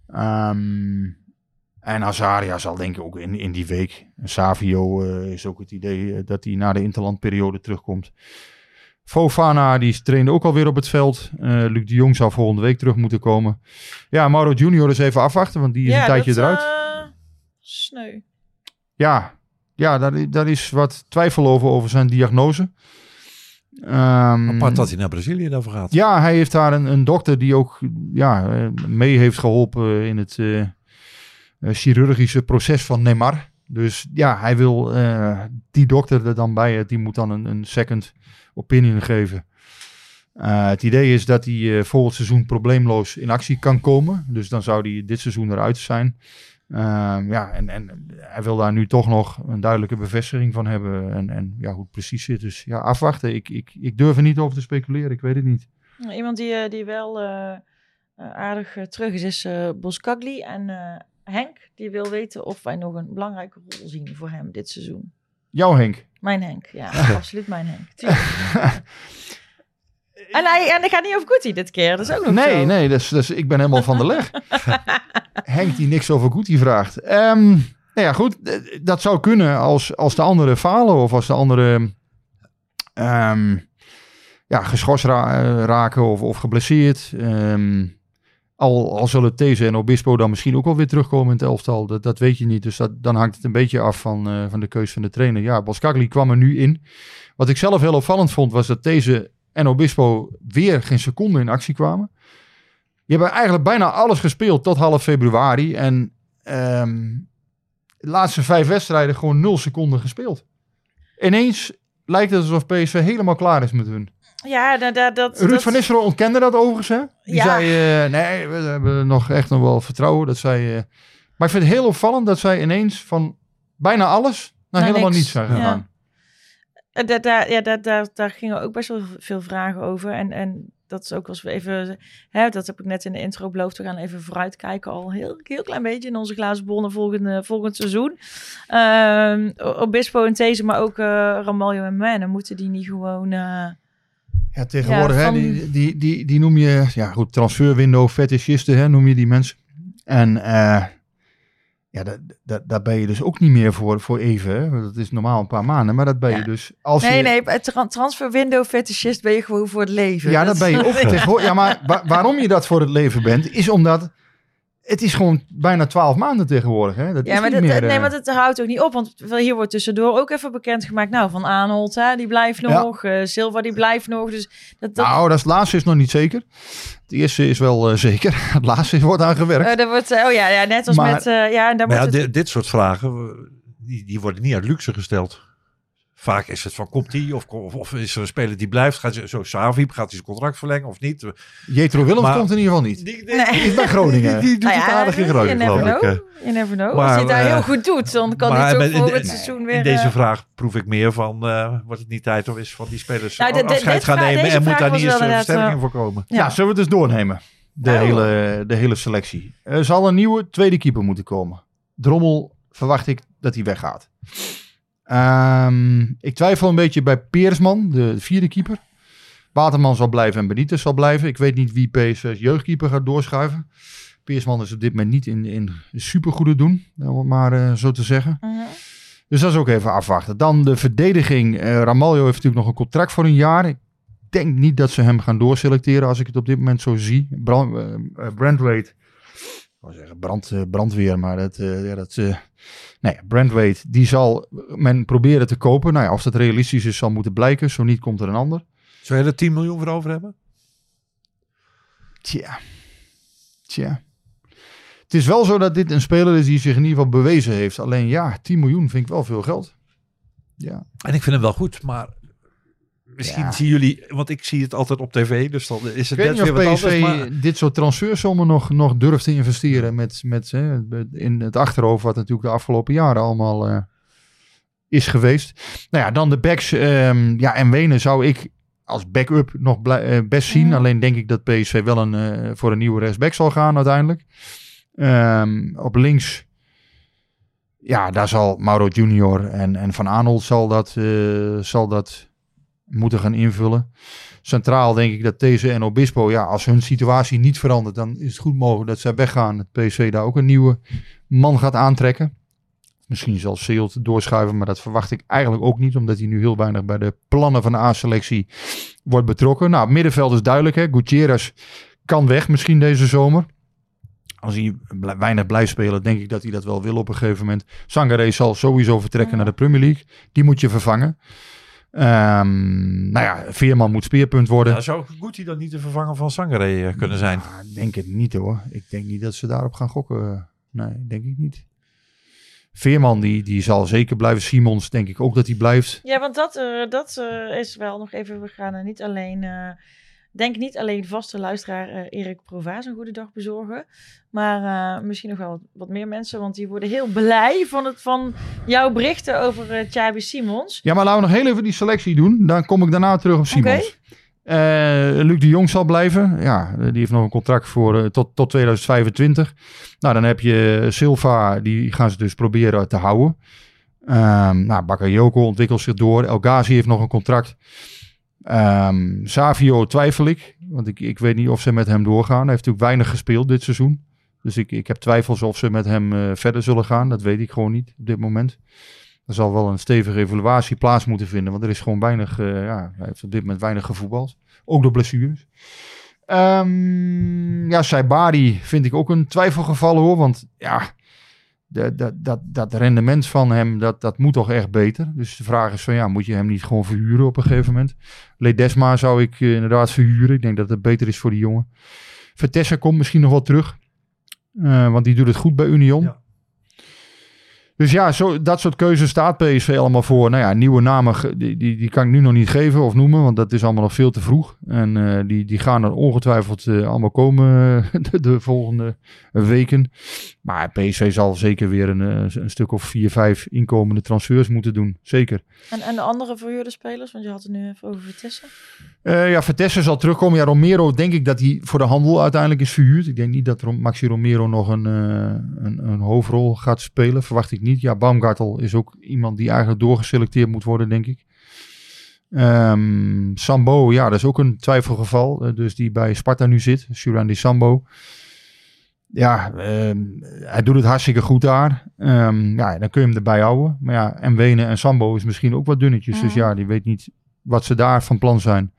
Ehm, en Azaria zal denk ik ook in, in die week. Savio eh, is ook het idee dat hij na de interlandperiode terugkomt. Fofana, die trainde ook alweer op het veld. Eh, Luc de Jong zou volgende week terug moeten komen. Ja, Mauro Junior is even afwachten, want die is een tijdje dat, eruit. sneu. Ja, ja daar, daar is wat twijfel over, over zijn diagnose. Ehm, Apart dat hij naar Brazilië daarvoor gaat. Ja, hij heeft daar een, een dokter die ook ja, eh, mee heeft geholpen in het chirurgische proces van Neymar. Dus ja, hij wil eh, die dokter er dan bij, die moet dan een, een second opinion geven. Eh, het idee is dat hij eh, volgend seizoen probleemloos in actie kan komen. Dus dan zou hij dit seizoen eruit zijn. Ehm, ja, en, en hij wil daar nu toch nog een duidelijke bevestiging van hebben. En, en ja, hoe het precies zit. Dus ja, afwachten. Ik, ik, ik durf er niet over te speculeren. Ik weet het niet. Iemand die, eh, die wel aardig terug is, is Boskagli. En Henk, die wil weten of wij nog een belangrijke rol zien voor hem dit seizoen. Jou Henk. Mijn Henk, ja, absoluut mijn Henk. <laughs> en, hij, en hij gaat niet over Goody dit keer, dat is ook nog Nee, zo. nee, dus, dus ik ben helemaal van de leg. <laughs> Henk die niks over Goody vraagt. Ehm, nou ja, goed. Dat zou kunnen als, als de anderen falen of als de anderen ehm, ja, geschorst ra- raken of, of geblesseerd. Ehm, al, al zullen These en Obispo dan misschien ook wel weer terugkomen in het elftal. Dat, weet je niet. Dus dat, dan hangt het een beetje af van, eh, van de keus van de trainer. Ja, Boskagli kwam er nu in. Wat ik zelf heel opvallend vond, was dat These en Obispo weer geen seconde in actie kwamen. Die hebben eigenlijk bijna alles gespeeld tot half februari. En ehm, de laatste vijf wedstrijden gewoon nul seconden gespeeld. Ineens lijkt het alsof PSV helemaal klaar is met hun. Ja, dat... dat, dat Ruud dat- van Nistelrooy ontkende dat overigens. Hè? Die Ja. zei, eh, nee, we hebben nog echt nog wel vertrouwen. Dat zij, eh, maar ik vind het heel opvallend dat zij ineens van bijna alles naar helemaal niks. niets zijn Ja. gegaan. Eh, Daar, daar, ja, daar, daar, daar gingen ook best wel veel vragen over. En, en dat is ook wel eens even, hè, dat heb ik net in de intro beloofd. We gaan even vooruitkijken, al heel, heel klein beetje in onze glazen bonnen volgende, volgend seizoen. Ehm Obispo en These, maar ook eh Ramaljo en Menne, moeten die niet gewoon... Ja, tegenwoordig, Ja, hè, die, die, die, die noem je, ja goed, transferwindow fetischisten, hè, noem je die mensen. En eh, ja, dat, dat, daar ben je dus ook niet meer voor, voor even. Hè. Dat is normaal een paar maanden, maar dat ben je Ja. dus... Als nee, je, nee, tra transfer window fetischist ben je gewoon voor het leven. Ja, dat ben je ook tegenwoordig. Ja, maar wa- waarom je dat voor het leven bent, is omdat het is gewoon bijna twaalf maanden tegenwoordig. Hè. Dat Ja, is maar, niet dat, meer, nee, eh, maar dat houdt ook niet op. Want hier wordt tussendoor ook even bekendgemaakt. Nou, Van Aanholt, hè, die blijft Ja. nog. eh Silva, die blijft nog. Dus dat, dat, Nou, dat is, het laatste is nog niet zeker. Het eerste is wel eh, zeker. <laughs> Het laatste wordt aan gewerkt. eh, dat wordt, eh, oh ja, ja, net als Maar- met... eh, ja, en daar Maar ja, het, dit, dit soort vragen, eh, die, die worden niet uit luxe gesteld. Vaak is het van, komt die? Of, of, of is er een speler die blijft? Gaat zo Savi, gaat hij zijn contract verlengen of niet? Jetro Willems Maar- komt in ieder geval niet. Die, Nee. Die is bij Groningen. <laughs> die, die doet Nou het aardig in you Groningen, never know. You never know. Maar, Als hij het daar eh, heel goed doet, dan kan maar hij in volgend de- seizoen weer... In deze eh, vraag proef ik meer van, eh, wordt het niet tijd of is van die spelers Nou, afscheid gaan vraag- nemen en moet daar niet eens een versterking voor komen? Ja, zullen we het dus doornemen? De, Nou. hele, de hele selectie. Er zal een nieuwe tweede keeper moeten komen. Drommel verwacht ik dat hij weggaat. Ehm, ik twijfel een beetje bij Peersman, de vierde keeper. Waterman zal blijven en Benitez zal blijven. Ik weet niet wie PSV's jeugdkeeper gaat doorschuiven. Peersman is op dit moment niet in, in supergoede doen, om het maar eh, zo te zeggen. mhm. Dus dat is ook even afwachten. Dan de verdediging. Eh Ramaljo heeft natuurlijk nog een contract voor een jaar. Ik denk niet dat ze hem gaan doorselecteren als ik het op dit moment zo zie. Brand, eh, Brandweight. Ik zeggen brand, brandweer, maar dat... ja, dat eh, nee, Brandweight, die zal men proberen te kopen. Nou ja, of dat realistisch is, zal moeten blijken. Zo niet, komt er een ander. Zou je er 10 miljoen voor over hebben? Tja. Tja. Het is wel zo dat dit een speler is die zich in ieder geval bewezen heeft. Alleen ja, 10 miljoen vind ik wel veel geld. Ja. En ik vind hem wel goed, maar misschien Ja. zien jullie, want ik zie het altijd op tv, dus dan is het net weer wat PSV anders. Maar, dit soort transfersommen nog, nog durft te investeren met, met hè, in het achterhoofd wat natuurlijk de afgelopen jaren allemaal eh, is geweest. Nou ja, dan de backs. ehm, ja, en Wenen zou ik als backup nog eh, best zien. Mhm. Alleen denk ik dat PSV wel een, eh, voor een nieuwe rechtsback zal gaan uiteindelijk. Ehm, op links, ja, daar zal Mauro Junior en, en Van Aanholt zal dat, zal dat moeten gaan invullen. Centraal denk ik dat deze en Obispo, ja, als hun situatie niet verandert, dan is het goed mogelijk dat zij weggaan. Het PSV daar ook een nieuwe man gaat aantrekken. Misschien zal Seelt doorschuiven, maar dat verwacht ik eigenlijk ook niet, omdat hij nu heel weinig bij de plannen van de A-selectie wordt betrokken. Nou, het middenveld is duidelijk, hè. Gutierrez kan weg misschien deze zomer. Als hij weinig blijft spelen, denk ik dat hij dat wel wil op een gegeven moment. Sangaré zal sowieso vertrekken naar de Premier League. Die moet je vervangen. Ehm, nou ja, Veerman moet speerpunt worden. ja, zou Guti dan niet de vervanger van Sangare eh, kunnen zijn? Ah, Ik denk het niet hoor. Ik denk niet dat ze daarop gaan gokken. Nee, denk ik niet. Veerman die, die zal zeker blijven. Simons denk ik ook dat hij blijft. Ja, want dat, eh, dat eh, is wel nog even... We gaan er niet alleen... eh, denk niet alleen vaste luisteraar eh, Erik Provaas een goede dag bezorgen. Maar eh, misschien nog wel wat, wat meer mensen. Want die worden heel blij van, het, van jouw berichten over uh, Chabi Simons. Ja, maar laten we nog heel even die selectie doen. Dan kom ik daarna terug op Simons. Eh, Luc de Jong zal blijven. Ja, die heeft nog een contract voor eh, tot, tot 2025. Nou, dan heb je Silva, die gaan ze dus proberen te houden. Um, nou, Bakayoko ontwikkelt zich door. El Ghazi heeft nog een contract. Um, Savio twijfel ik, want ik, ik weet niet of ze met hem doorgaan. Hij heeft natuurlijk weinig gespeeld dit seizoen. Dus ik, ik heb twijfels of ze met hem uh, verder zullen gaan. Dat weet ik gewoon niet op dit moment. Er zal wel een stevige evaluatie plaats moeten vinden. Want er is gewoon weinig, uh, ja, hij heeft op dit moment weinig gevoetbald. Ook door blessures. Um, ja, Saibari vind ik ook een twijfelgeval hoor. Want ja, dat, dat, dat rendement van hem, dat, dat moet toch echt beter. Dus de vraag is van ja, moet je hem niet gewoon verhuren op een gegeven moment? Ledesma zou ik uh, inderdaad verhuren. Ik denk dat het beter is voor die jongen. Vertessen komt misschien nog wel terug. Uh, want die doet het goed bij Union. Dus ja, zo, dat soort keuzes staat PSV allemaal voor. Nou ja, nieuwe namen, die, die, die kan ik nu nog niet geven of noemen, want dat is allemaal nog veel te vroeg. En uh, die, die gaan er ongetwijfeld uh, allemaal komen <laughs> de, de, volgende weken. Maar PSV zal zeker weer een, een stuk of vier, vijf inkomende transfers moeten doen. Zeker. En, en de andere verhuurde spelers? Want je had het nu even over Vitesse. Ja, Vitesse zal terugkomen. Ja, Romero denk ik dat hij voor de handel uiteindelijk is verhuurd. Ik denk niet dat Maxi Romero nog een, een, een hoofdrol gaat spelen. Verwacht ik niet. Ja, Baumgartel is ook iemand die eigenlijk doorgeselecteerd moet worden, denk ik. Um, Sambo, ja, dat is ook een twijfelgeval. Uh, dus die bij Sparta nu zit. Surandi Sambo. Ja, um, hij doet het hartstikke goed daar. Um, ja, dan kun je hem erbij houden. Maar ja, en Wenen en Sambo is misschien ook wat dunnetjes. Mm. Dus ja, die weet niet wat ze daar van plan zijn.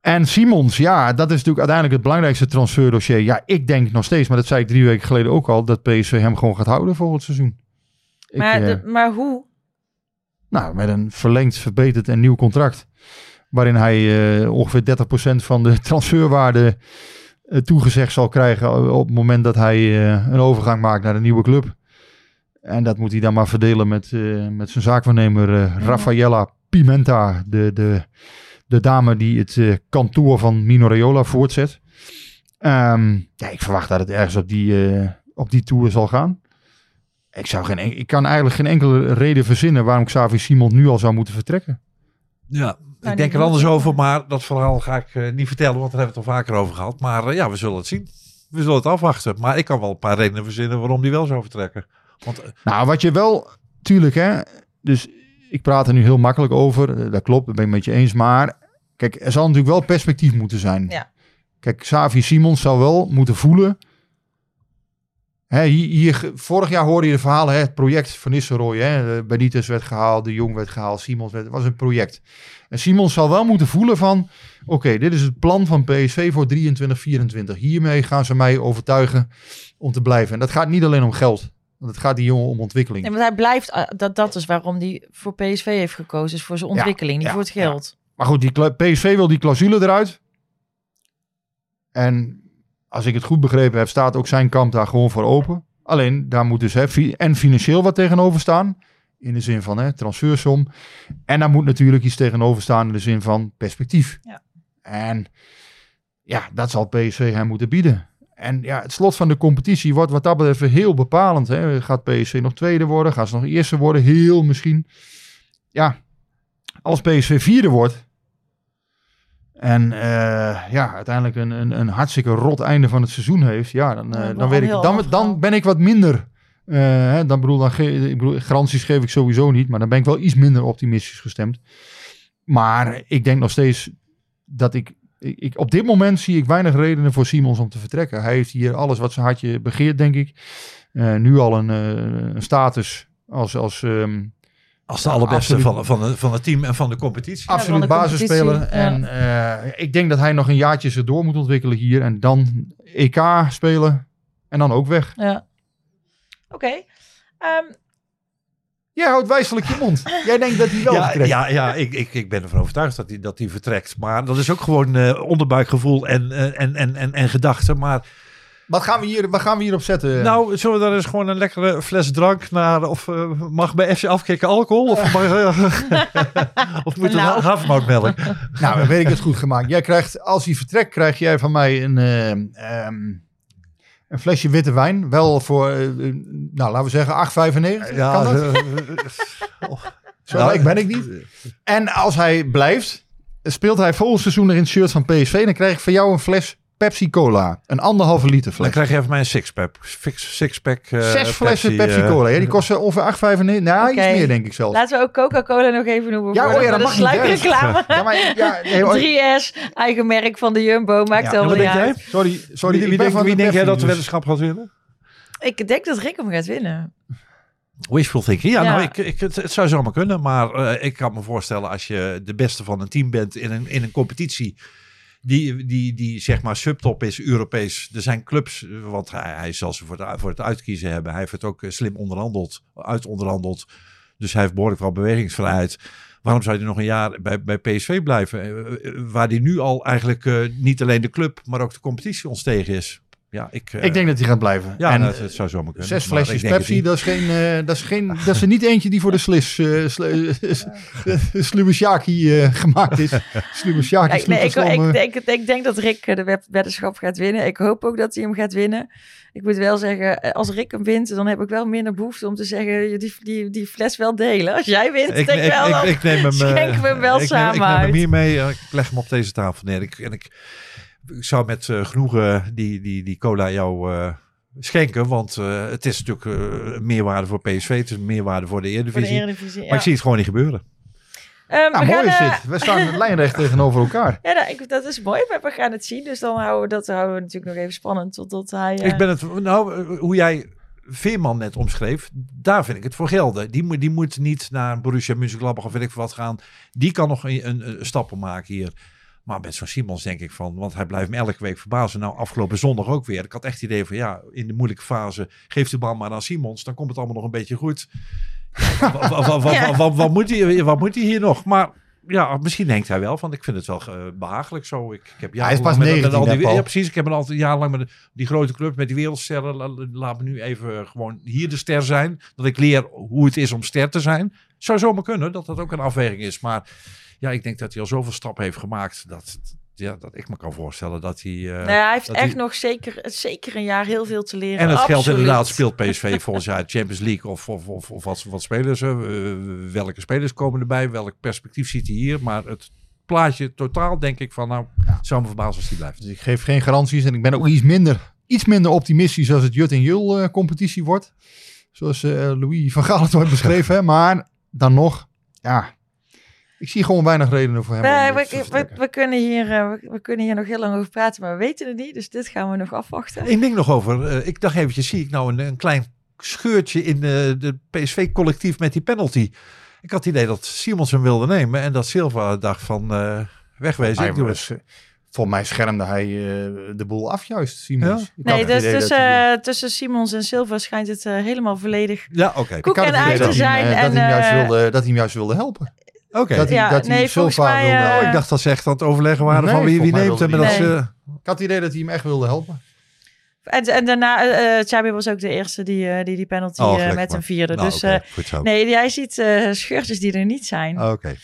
En Simons, ja, dat is natuurlijk uiteindelijk het belangrijkste transferdossier. Ja, ik denk nog steeds, maar dat zei ik drie weken geleden ook al, dat PSV hem gewoon gaat houden volgend seizoen. Maar, ik, uh, maar hoe? Nou, met een verlengd, verbeterd en nieuw contract. Waarin hij uh, ongeveer 30% van de <laughs> transferwaarde uh, toegezegd zal krijgen op het moment dat hij een overgang maakt naar een nieuwe club. En dat moet hij dan maar verdelen met, met zijn zaakwaarnemer Raffaella Pimenta, de... de de dame die het uh, kantoor van Mino Raiola voortzet. Um, ja, ik verwacht dat het ergens op die, uh, op die tour zal gaan. Ik, zou geen, ik kan eigenlijk geen enkele reden verzinnen waarom Xavi Simon nu al zou moeten vertrekken. Ja, ik denk er anders over, maar dat verhaal ga ik uh, niet vertellen, want daar hebben we het al vaker over gehad. Maar ja, we zullen het zien. We zullen het afwachten. Maar ik kan wel een paar redenen verzinnen waarom die wel zou vertrekken. Want, nou, wat je wel, tuurlijk hè, dus ik praat er nu heel makkelijk over. Dat klopt, dat ben ik met je eens. Maar kijk, er zal natuurlijk wel perspectief moeten zijn. Ja. Kijk, Xavi Simons zou wel moeten voelen. Hè, hier, hier, vorig jaar hoorde je de verhalen, hè, het project van Nistelrooy. Hè, Benitez werd gehaald, de Jong werd gehaald, Simons werd, het was een project. En Simons zal wel moeten voelen van, oké, okay, dit is het plan van PSV voor 23, 24. Hiermee gaan ze mij overtuigen om te blijven. En dat gaat niet alleen om geld. Want het gaat die jongen om ontwikkeling. Nee, want hij blijft, dat, dat is waarom hij voor PSV heeft gekozen. Is voor zijn ontwikkeling, ja, niet ja, voor het geld. Maar goed, die PSV wil die clausule eruit. En als ik het goed begrepen heb, staat ook zijn kant daar gewoon voor open. Alleen, daar moet dus hè, en financieel wat tegenover staan. In de zin van hè, transfersom. En daar moet natuurlijk iets tegenover staan in de zin van perspectief. Ja. En ja, dat zal PSV hem moeten bieden. En ja, het slot van de competitie wordt wat dat betreft heel bepalend. Hè. Gaat PSV nog tweede worden? Gaat ze nog eerste worden? Heel misschien. Ja, als PSV vierde wordt. En uh, ja, uiteindelijk een, een, een hartstikke rot einde van het seizoen heeft. Ja, dan, uh, dan, weet ik, dan, dan ben ik wat minder. Uh, hè, dan bedoel, dan ge ik bedoel, garanties geef ik sowieso niet. Maar dan ben ik wel iets minder optimistisch gestemd. Maar ik denk nog steeds dat ik ik, ik, op dit moment zie ik weinig redenen voor Simons om te vertrekken. Hij heeft hier alles wat zijn hartje begeert, denk ik. Nu al een, een, status als... als um, als de allerbeste van, van, van het team en van de competitie. Absoluut ja, basisspeler. Ja. En uh, ik denk dat hij nog een jaartje zich door moet ontwikkelen hier. En dan EK spelen. En dan ook weg. Ja. Oké. Okay. Um, Jij houdt wijselijk je mond. <laughs> Jij denkt dat hij wel ja, vertrekt. Ja, ja ik, ik, ik ben ervan overtuigd dat hij, dat hij vertrekt. Maar dat is ook gewoon uh, onderbuikgevoel en, uh, en, en, en, en gedachten. Maar Wat gaan we hier, wat gaan we hierop zetten? Nou, zullen we dan eens gewoon een lekkere fles drank naar... Of eh, mag bij FC afkicken alcohol? Of, mag, <laughs> of moet Nou. havermoutmelk? Nou, dan weet ik het goed gemaakt. Jij krijgt, als hij vertrekt, krijg jij van mij een, eh, ehm, een flesje witte wijn. Wel voor, nou, laten we zeggen 8,95. Ja, kan dat? eh, Zo nou, rijk ben ik niet. En als hij blijft, speelt hij volgend seizoen er in het shirt van PSV. Dan krijg ik van jou een fles Pepsi Cola. Een anderhalve liter Dan krijg je even mijn sixpack. Six, sixpack eh, Zes flessen Pepsi, eh, Cola. Ja, die kosten ongeveer 8,95. Nou, Oké. iets meer denk ik zelfs. Laten we ook Coca-Cola nog even noemen. Ja, voor oh ja, dat mag niet, hè. sluikreclame. Ja, maar, ja, <laughs> nee, hoor. 3S, eigen merk van de Jumbo, maakt Ja, helemaal wat niet denk jij? uit. Sorry, sorry. Wie, wie, denk, van wie de denk jij dat Pepsi, de dus- weddenschap gaat winnen? Ik denk dat Rick hem gaat winnen. Wishful thinking. Ja, Ja. nou, ik, ik, het, het zou zomaar kunnen. Maar eh, ik kan me voorstellen als je de beste van een team bent in een, in een competitie. Die, die, die zeg maar subtop is, Europees. Er zijn clubs, eh, want hij, hij zal ze voor het, voor het uitkiezen hebben. Hij heeft het ook eh, slim onderhandeld, uitonderhandeld. Dus hij heeft behoorlijk wel bewegingsvrijheid. Waarom zou hij nog een jaar bij, bij PSV blijven? Eh, Waar hij nu al eigenlijk niet alleen de club, maar ook de competitie ons tegen is. Ja, ik, eh, Ik denk dat hij gaat blijven. ja, en dat, dat zou zomaar kunnen. zes flesjes Pepsi, dat is, geen, eh, dat, is geen, dat is er niet eentje die voor de slis, eh sl- sluwe Sjaki eh, gemaakt is. Sluwe Sjaki, Kijk, nee, ik, ik, eh. denk, ik denk dat Rick eh, de wed- weddenschap gaat winnen. Ik hoop ook dat hij hem gaat winnen. Ik moet wel zeggen, eh, als Rick hem wint, dan heb ik wel minder behoefte om te zeggen, die, die, die fles wel delen. Als jij wint, Ik, denk ik, wel, ik, dan ik neem hem, eh, schenken we hem wel ik samen neem, ik neem hem hiermee, eh, ik leg hem op deze tafel neer. Ik, en ik, ik zou met eh, genoegen die, die, die cola jou eh, schenken, want eh, het is natuurlijk eh, een meerwaarde voor PSV, het is een meerwaarde voor de voor de Eredivisie. Maar Ja. ik zie het gewoon niet gebeuren. Nou, we mooi gaan, is dit. We staan <laughs> lijnrecht tegenover elkaar. Ja, nou, ik, dat is mooi, maar we gaan het zien. Dus dan houden we dat houden we natuurlijk nog even spannend totdat hij... Ik ben het, nou, hoe jij Veerman net omschreef, daar vind ik het voor gelden. Die, moet- die moet niet naar Borussia Mönchengladbach of weet ik veel wat gaan. Die kan nog een, een, een stappen maken hier. Maar met zo'n Simons denk ik van, want hij blijft me elke week verbazen. Nou, afgelopen zondag ook weer. Ik had echt het idee van, ja, in de moeilijke fase, geef de bal maar aan Simons. Dan komt het allemaal nog een beetje goed. Wat moet hij wat moet hij hier nog? Maar ja, misschien denkt hij wel van, ik vind het wel eh, behagelijk zo. Ik, ik heb Hij is pas met- met 19, al die-? Ja, precies. Ik heb een altijd jarenlang met de- die grote club, met die wereldsterren. la- Laat me nu even gewoon hier de ster zijn. Dat ik leer hoe het is om ster te zijn. Zou zomaar kunnen dat dat ook een afweging is. Maar ja, ik denk dat hij al zoveel stappen heeft gemaakt. Dat, ja, dat ik me kan voorstellen dat hij... nou ja, hij heeft echt hij- nog zeker, zeker een jaar heel veel te leren. en het geldt Absoluut. inderdaad, speelt <laughs> PSV volgens jaar Champions League of, of, of, of wat, wat spelers. eh, welke spelers komen erbij? Welk perspectief ziet hij hier? Maar het plaatje totaal denk ik van, nou, het zou me verbazen als hij blijft. Dus ik geef geen garanties en ik ben ook iets minder, iets minder optimistisch als het Jut en Jul eh, competitie wordt. Zoals eh, Louis van Gaal het ooit beschreven. hè. Maar dan nog, ja, ik zie gewoon weinig redenen voor hem. Nee, we, we, kunnen hier, eh, we, we kunnen hier nog heel lang over praten, maar we weten het niet. Dus dit gaan we nog afwachten. Eén ding nog over. eh, ik dacht eventjes, zie ik nou een, een klein scheurtje in de, de PSV-collectief met die penalty. Ik had het idee dat Simons hem wilde nemen en dat Silva dacht van eh, wegwezen. Hij Ik doe het. was, eh, Volgens mij schermde hij eh, de boel af juist, Simons. Ja? Ik Nee, dus tussen, hij- eh, tussen Simons en Silva schijnt het eh, helemaal volledig Ja, oké. koek ik had en ei te zijn. eh, En, dat, hij hem juist eh, wilde, dat hij hem juist wilde helpen. Oké. Dat hij, Ja, dat hij nee, volgens Silva mij, wilde eh. Oh, ik dacht dat ze echt aan het overleggen waren Nee, van wie, wie neemt hem. En dat ze, Ik had het idee dat hij hem echt wilde helpen. En, en daarna, Xabi was ook de eerste die eh, die, die penalty Oh, eh, met maar. hem vierde. Nou, dus eh, nee, jij ziet eh, scheurtjes die er niet zijn. Oké.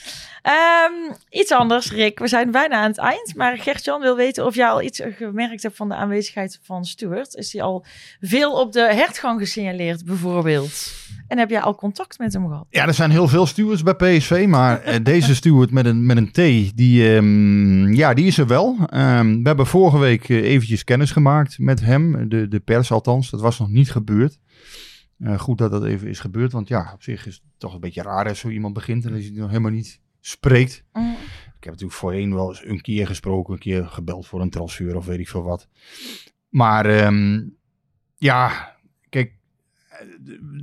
Ehm, iets anders, Rick. We zijn bijna aan het eind. Maar Gert-Jan wil weten of jij al iets gemerkt hebt van de aanwezigheid van Stuart. Is hij al veel op de hertgang gesignaleerd, bijvoorbeeld? En heb jij al contact met hem gehad? Ja, er zijn heel veel stewards bij PSV, maar eh, deze steward met een, met een T, die, ehm, ja, die is er wel. Ehm, we hebben vorige week eh, eventjes kennis gemaakt met hem, de, de pers althans. Dat was nog niet gebeurd. Eh, goed dat dat even is gebeurd, want ja, op zich is het toch een beetje raar als zo iemand begint en dat hij nog helemaal niet spreekt. Mm. Ik heb natuurlijk voorheen wel eens een keer gesproken, een keer gebeld voor een transfer of weet ik veel wat. Maar ehm, ja, kijk,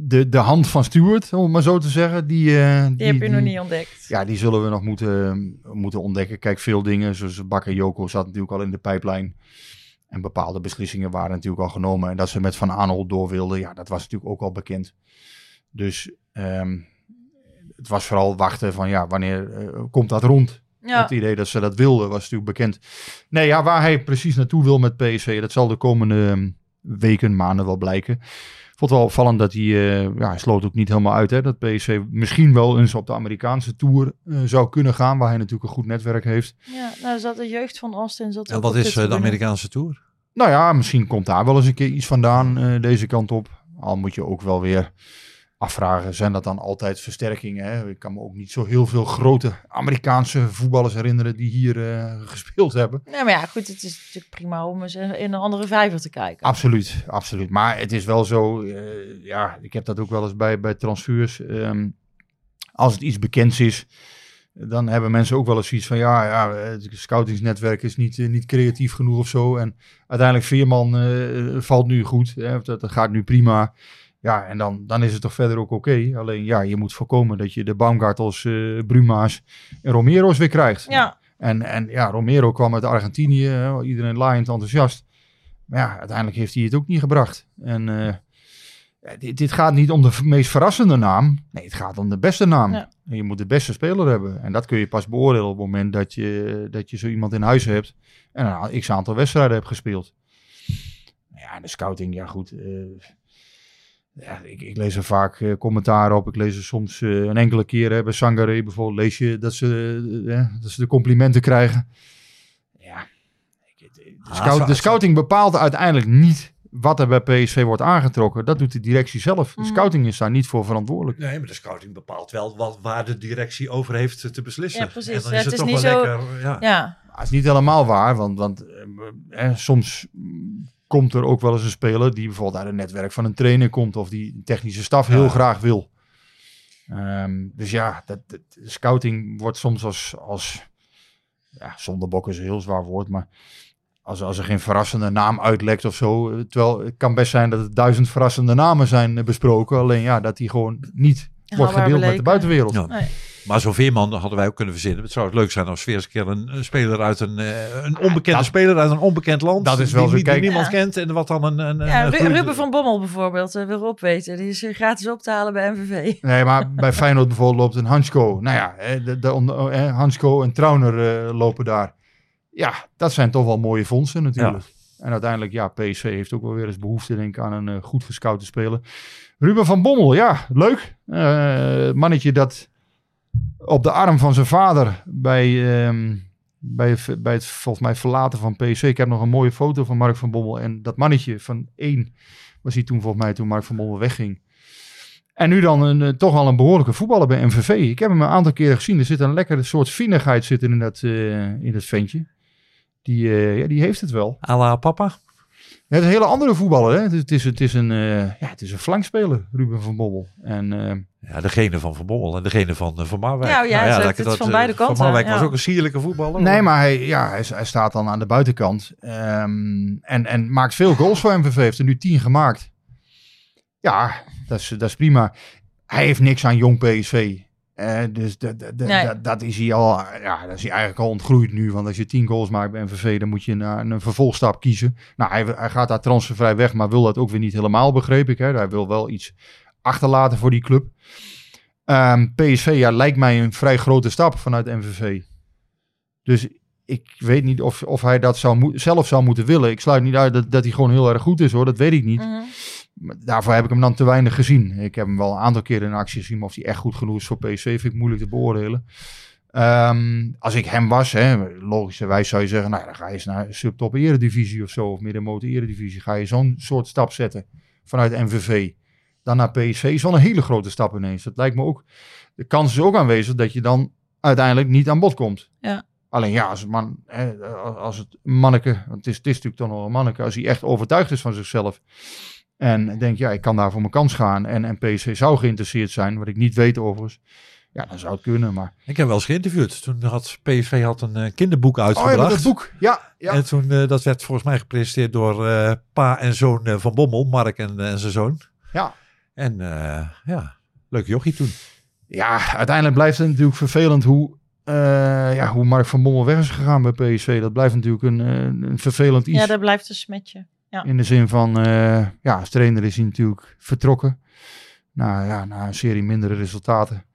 de, de hand van Stuart, om het maar zo te zeggen, die, eh, Die, heb je nog niet ontdekt. Ja, die zullen we nog moeten, moeten ontdekken. Kijk, veel dingen, zoals Bakker Joko zat natuurlijk al in de pijplijn. En bepaalde beslissingen waren natuurlijk al genomen. En dat ze met Van Aanholt door wilden, ja, dat was natuurlijk ook al bekend. Dus ehm, het was vooral wachten van, ja, wanneer eh, komt dat rond? Ja. Het idee dat ze dat wilden was natuurlijk bekend. Nee, ja, waar hij precies naartoe wil met PSV, dat zal de komende weken, maanden wel blijken. Ik vond het wel opvallend dat hij, eh, ja, hij sloot ook niet helemaal uit, hè, dat PSV misschien wel eens op de Amerikaanse Tour eh, zou kunnen gaan, waar hij natuurlijk een goed netwerk heeft. Ja, nou zat de jeugd van Austin. Zat En wat is de. Amerikaanse Tour? Nou ja, misschien komt daar wel eens een keer iets vandaan eh, deze kant op. Al moet je ook wel weer afvragen, zijn dat dan altijd versterkingen? Hè? Ik kan me ook niet zo heel veel grote Amerikaanse voetballers herinneren die hier eh, gespeeld hebben. Nee, maar ja, goed, het is natuurlijk prima om eens in een andere vijver te kijken. Absoluut, absoluut. Maar het is wel zo, eh, ja, ik heb dat ook wel eens bij, bij transfers. ehm, als het iets bekends is, dan hebben mensen ook wel eens zoiets van, ja, ja het scoutingsnetwerk is niet, eh, niet creatief genoeg of zo. En uiteindelijk Veerman valt nu goed, hè, dat, dat gaat nu prima. Ja, en dan, dan is het toch verder ook oké. Alleen ja, je moet voorkomen dat je de Baumgartels, eh Bruma's en Romero's weer krijgt. Ja, En, en ja, Romero kwam uit Argentinië, iedereen laaiend enthousiast. Maar ja, uiteindelijk heeft hij het ook niet gebracht. En eh, dit, dit gaat niet om de meest verrassende naam. Nee, het gaat om de beste naam. Ja. En je moet de beste speler hebben. En dat kun je pas beoordelen op het moment dat je, dat je zo iemand in huis hebt. En een x aantal wedstrijden hebt gespeeld. Ja, de scouting, ja goed. eh, ja, ik, ik lees er vaak eh, commentaar op. Ik lees er soms eh, een enkele keer hè, bij Sangare bijvoorbeeld. Lees je dat ze, eh, eh, dat ze de complimenten krijgen. Ja, ik- de, Ah, scout- de scouting bepaalt uiteindelijk niet wat er bij PSV wordt aangetrokken. Dat doet de directie zelf. De Mhm. scouting is daar niet voor verantwoordelijk. Nee, maar de scouting bepaalt wel wat, waar de directie over heeft te beslissen. Ja, precies. En dan Ja, is het het, is toch niet wel zo- lekker. Ja. ja. Dat is niet helemaal waar, want, want eh, soms komt er ook wel eens een speler die bijvoorbeeld uit een netwerk van een trainer komt of die technische staf heel Ja. graag wil. Ehm, dus ja, dat, dat- scouting wordt soms als, als ja, zondebok is een heel zwaar woord, maar als, als er geen verrassende naam uitlekt of zo. eh, Terwijl het kan best zijn dat er duizend verrassende namen zijn besproken, alleen ja, dat die gewoon niet wordt gedeeld met de buitenwereld. Ja. Nee. Maar zo'n Veerman hadden wij ook kunnen verzinnen. Het zou het leuk zijn als weer eens een keer een, een speler uit een, eh, een onbekende dat- speler uit een onbekend land. dat is wel die, zo, die- die kijk- niemand Ja. kent en wat dan een. een, Ja, een Ruben van Bommel bijvoorbeeld, eh, wil Rob weten. Die is eh, gratis op te halen bij MVV. Nee, maar bij <laughs> Feyenoord bijvoorbeeld loopt een Hansko. Nou ja, hè, de, hè, Hansko en Trauner lopen daar. Ja, dat zijn toch wel mooie fondsen natuurlijk. En uiteindelijk, ja, PSV heeft ook wel weer eens behoefte denk ik, aan een goed gescoute speler. Ruben van Bommel, ja, leuk. Eh, mannetje dat op de arm van zijn vader bij, ehm, bij, bij het volgens mij verlaten van PSV. Ik heb nog een mooie foto van Mark van Bommel. En dat mannetje van één was hij toen volgens mij toen Mark van Bommel wegging. En nu dan een, eh, toch wel een behoorlijke voetballer bij MVV. Ik heb hem een aantal keren gezien. Er zit een lekkere soort vinnigheid zit er in dat, eh, in dat ventje. Die, eh, ja, die heeft het wel. à la papa. Het is een hele andere voetballer. Hè? Het, is, het, is, een, ja, het is een flankspeler, Ruben van Bommel. En Ja, degene van Van Bommel en degene van eh, Van Marwijk. Ja, ja, het- dat- het dat, van eh, beide kanten, Van Marwijk ja. was ook een sierlijke voetballer. nee, maar hij, ja, hij, hij staat dan aan de buitenkant. Ehm, en, en maakt veel goals voor MVV. Heeft er nu tien gemaakt. Ja, dat is, dat is prima. Hij heeft niks aan jong PSV. Eh, dus dat, dat, dat- Nee. dat, dat is hij al, ja, dat is hij eigenlijk al ontgroeid nu. Want als je tien goals maakt bij MVV, dan moet je naar een vervolgstap kiezen. Nou, hij, hij gaat daar transfervrij weg, maar wil dat ook weer niet helemaal, begreep ik. Hè? Hij wil wel iets achterlaten voor die club. Ehm, PSV, ja, lijkt mij een vrij grote stap vanuit MVV. Dus ik weet niet of, of hij dat zou zelf zou moeten willen. Ik sluit niet uit dat, dat hij gewoon heel erg goed is hoor, dat weet ik niet. Mhm. Maar Daarvoor heb ik hem dan te weinig gezien. Ik heb hem wel een aantal keren in actie gezien, maar of hij echt goed genoeg is voor PSV vind ik moeilijk te beoordelen. Ehm, als ik hem was, hè, logischerwijs zou je zeggen, nou dan ga je eens naar subtop eredivisie of zo, of middenmotor eredivisie. Ga je zo'n soort stap zetten vanuit MVV. Dan naar PSV is wel een hele grote stap ineens. Dat lijkt me ook, de kans is ook aanwezig dat je dan uiteindelijk niet aan bod komt. Ja. Alleen ja, als het, man, hè, als het manneke, want het is, het is natuurlijk toch nog een manneke, als hij echt overtuigd is van zichzelf en denkt, ja, ik kan daar voor mijn kans gaan en, en PSV zou geïnteresseerd zijn, wat ik niet weet overigens, ja, dan zou het kunnen, maar... Ik heb wel eens geïnterviewd. Toen had PSV had een eh, kinderboek Oh ja, uitgebracht. dat boek, ja, ja. En toen, eh, dat werd volgens mij gepresenteerd door eh, pa en zoon van Bommel, Mark en, en zijn zoon. Ja. En eh, ja, leuk jochie toen. Ja, uiteindelijk blijft het natuurlijk vervelend hoe, eh, ja, hoe Mark van Bommel weg is gegaan bij PSV. Dat blijft natuurlijk een, eh, een vervelend iets. Ja, daar blijft een smetje. Ja. In de zin van, eh, ja, als trainer is hij natuurlijk vertrokken. Nou ja, na een serie mindere resultaten.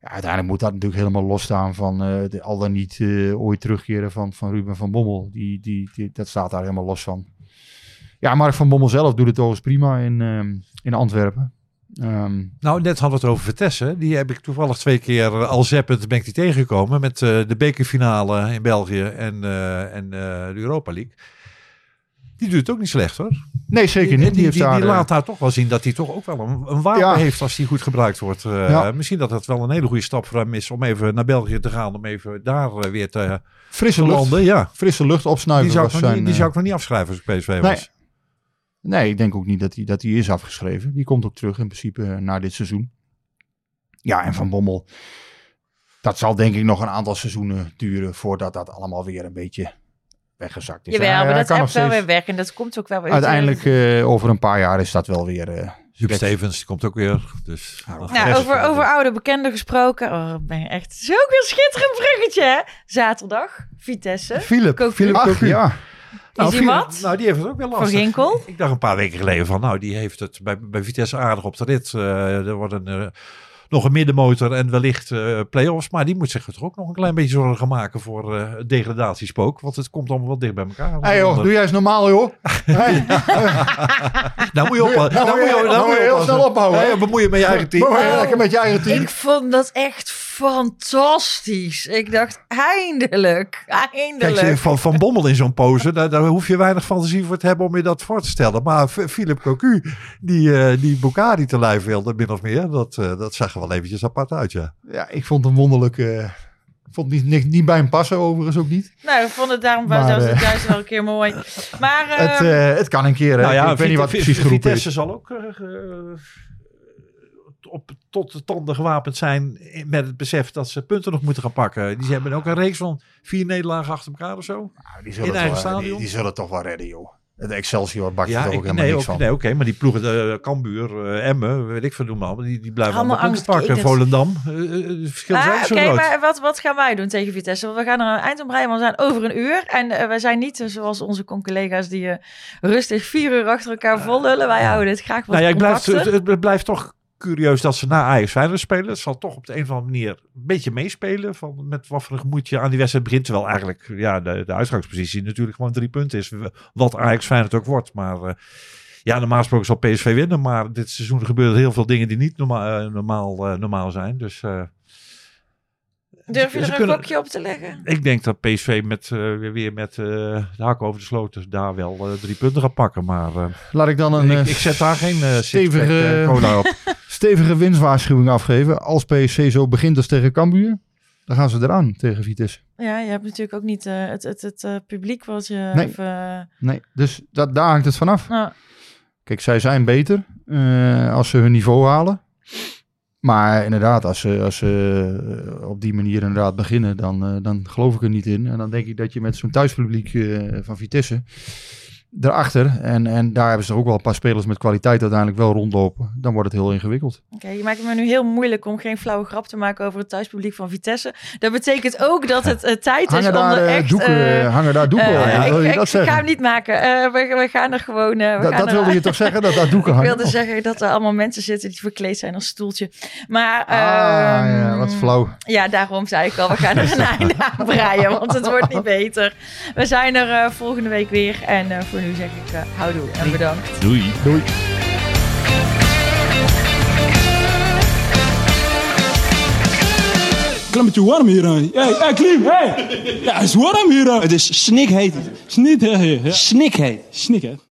Ja, uiteindelijk moet dat natuurlijk helemaal losstaan van eh, de, al dan niet eh, ooit terugkeren van, van Ruben van Bommel. Die, die, die, dat staat daar helemaal los van. Ja, Mark van Bommel zelf doet het overigens prima in, ehm, in Antwerpen. Ehm, Nou, net hadden we het over Vitesse. Die heb ik toevallig twee keer eh, al zeppend ben ik die tegengekomen. Met eh, de bekerfinale in België en, eh, en de Europa League. Die doet het ook niet slecht hoor. nee, zeker niet. Die, die, heeft die, daar, laat daar toch wel zien dat hij toch ook wel een, een wapen Ja. heeft als die goed gebruikt wordt. Ja. Misschien dat het wel een hele goede stap voor hem is om even naar België te gaan. Om even daar weer te, frisse te lucht, landen. Ja, frisse lucht opsnuiven. die zou, ik nog niet, die zou ik nog niet afschrijven als ik PSV Nee. was. Nee, ik denk ook niet dat hij, dat hij is afgeschreven. Die komt ook terug in principe eh, na dit seizoen. Ja, en Van Bommel. Dat zal denk ik nog een aantal seizoenen duren voordat dat allemaal weer een beetje weggezakt is. Jawel, Hij- maar dat kan wel weer weg. En dat komt ook wel weer. Uiteindelijk eh, over een paar jaar is dat wel weer... eh, Huub. Stevens die komt ook weer. Dus, Nou, Nou, over, over oude bekenden gesproken. Oh, ben je echt zo ook weer schitterend bruggetje, hè? Zaterdag, Vitesse. Philip. Philip Ach, Is die Philip- wat? Nou, die heeft het ook wel lastig. Ginkel? Ik dacht een paar weken geleden van, nou, die heeft het bij, bij Vitesse aardig op de rit. Eh, er wordt een, eh, nog een middenmotor en wellicht eh play-offs. Maar die moet zich toch ook nog een klein beetje zorgen maken voor eh, het degradatiespook. Want het komt allemaal wel dicht bij elkaar. Hé joh, doe jij eens normaal joh. <laughs> Hey, Nou moet je op. Nou moet je- nou moet je heel snel ophouden, hè? Ja, bemoei je met je eigen team. Lekker met je eigen team. Ik vond dat echt fantastisch. Ik dacht, eindelijk, eindelijk. Kijk, van, van Bommel in zo'n pose, daar, daar hoef je weinig fantasie voor te hebben om je dat voor te stellen. Maar Philip Cocu, die, eh die Bukari te lijf wilde, min of meer, dat, eh, dat zag er wel eventjes apart uit, ja. Ja, ik vond hem wonderlijk. eh, ik vond het niet, niet, niet bij hem passen overigens ook niet. Nou, ik vond het daarom Maar, eh, het juist wel een keer mooi. Maar <laughs> het, ehm, eh, het kan een keer. Nou ja, ik weet niet wat precies Vitesse is. zal ook eh, eh, op, tot de tanden gewapend zijn met het besef dat ze punten nog moeten gaan pakken. Die hebben ook een reeks van vier nederlagen achter elkaar of zo. Nou, die, in zullen het eigen wel, die, stadion? die zullen het toch wel redden, joh. Het Excelsior bakt er Ja, toch ook ik, helemaal nee, niks ook- van. nee oké, maar die ploegen, uh, Cambuur, eh, Emmen, weet ik veel noemen allemaal, die, die blijven Allemaal allemaal angst- pakken. Volendam, eh, eh, het verschil Ah, Oké, maar wat, wat gaan wij doen tegen Vitesse? Want we gaan er een eind om breien, want we zijn over een uur. En eh, wij zijn niet eh, zoals onze collega's die eh, rustig vier uur achter elkaar vol lullen. Wij houden dit graag wat Nou ja, ik blijf, het, het blijft toch curieus dat ze na Ajax Feyenoord spelen. Het zal toch op de een of andere manier een beetje meespelen. Van met wat voor gemoed je aan die wedstrijd begint. Terwijl eigenlijk ja, de, de uitgangspositie natuurlijk gewoon drie punten is. Wat Ajax Feyenoord ook wordt. Maar uh, ja, normaal gesproken zal PSV winnen. Maar dit seizoen gebeuren heel veel dingen die niet uh, normaal, uh, normaal zijn. Dus... Uh, Durf je er een kunnen, op te leggen? Ik denk dat PSV met, uh, weer met uh, de hak over de sloten daar wel uh, drie punten gaat pakken. Maar Laat ik dan een ik, ik zet daar geen uh, stevige, cola op. <laughs> stevige winstwaarschuwing afgeven. Als PSV zo begint als tegen Cambuur, dan gaan ze eraan tegen Vitesse. Ja, je hebt natuurlijk ook niet uh, het, het, het uh, publiek wat je nee. even... Nee, dus dat, daar hangt het vanaf. Nou. Kijk, zij zijn beter uh, als ze hun niveau halen. Maar inderdaad, als ze, als ze op die manier inderdaad beginnen, dan, uh, dan geloof ik er niet in. En dan denk ik dat je met zo'n thuispubliek uh, van Vitesse erachter, en, en daar hebben ze ook wel een paar spelers met kwaliteit uiteindelijk wel rondlopen, dan wordt het heel ingewikkeld. Oké, okay, je maakt het me nu heel moeilijk om geen flauwe grap te maken over het thuispubliek van Vitesse. Dat betekent ook dat het uh, tijd hangen is om er echt... Doeken, uh, hangen daar doeken uh, ja, ik, ik ga hem niet maken. We, we, gaan er gewoon... we dat gaan dat er, wilde je toch zeggen, dat daar doeken <laughs> hangen? Ik wilde zeggen dat er allemaal mensen zitten die verkleed zijn als stoeltje. Maar... Ah, ja, wat flauw. Ja, daarom zei ik al, we gaan er een <laughs> einde aan breien, want het wordt niet beter. We zijn er volgende week weer en voor nu zeg ik uh, houdoe en bedankt. Doei. Doei. Klimmetje warm hier aan. Hey, hey, Klim, hey! Ja, het is warm hier aan. Het is snikheet. Snikheet. Snikheet. Snikheet.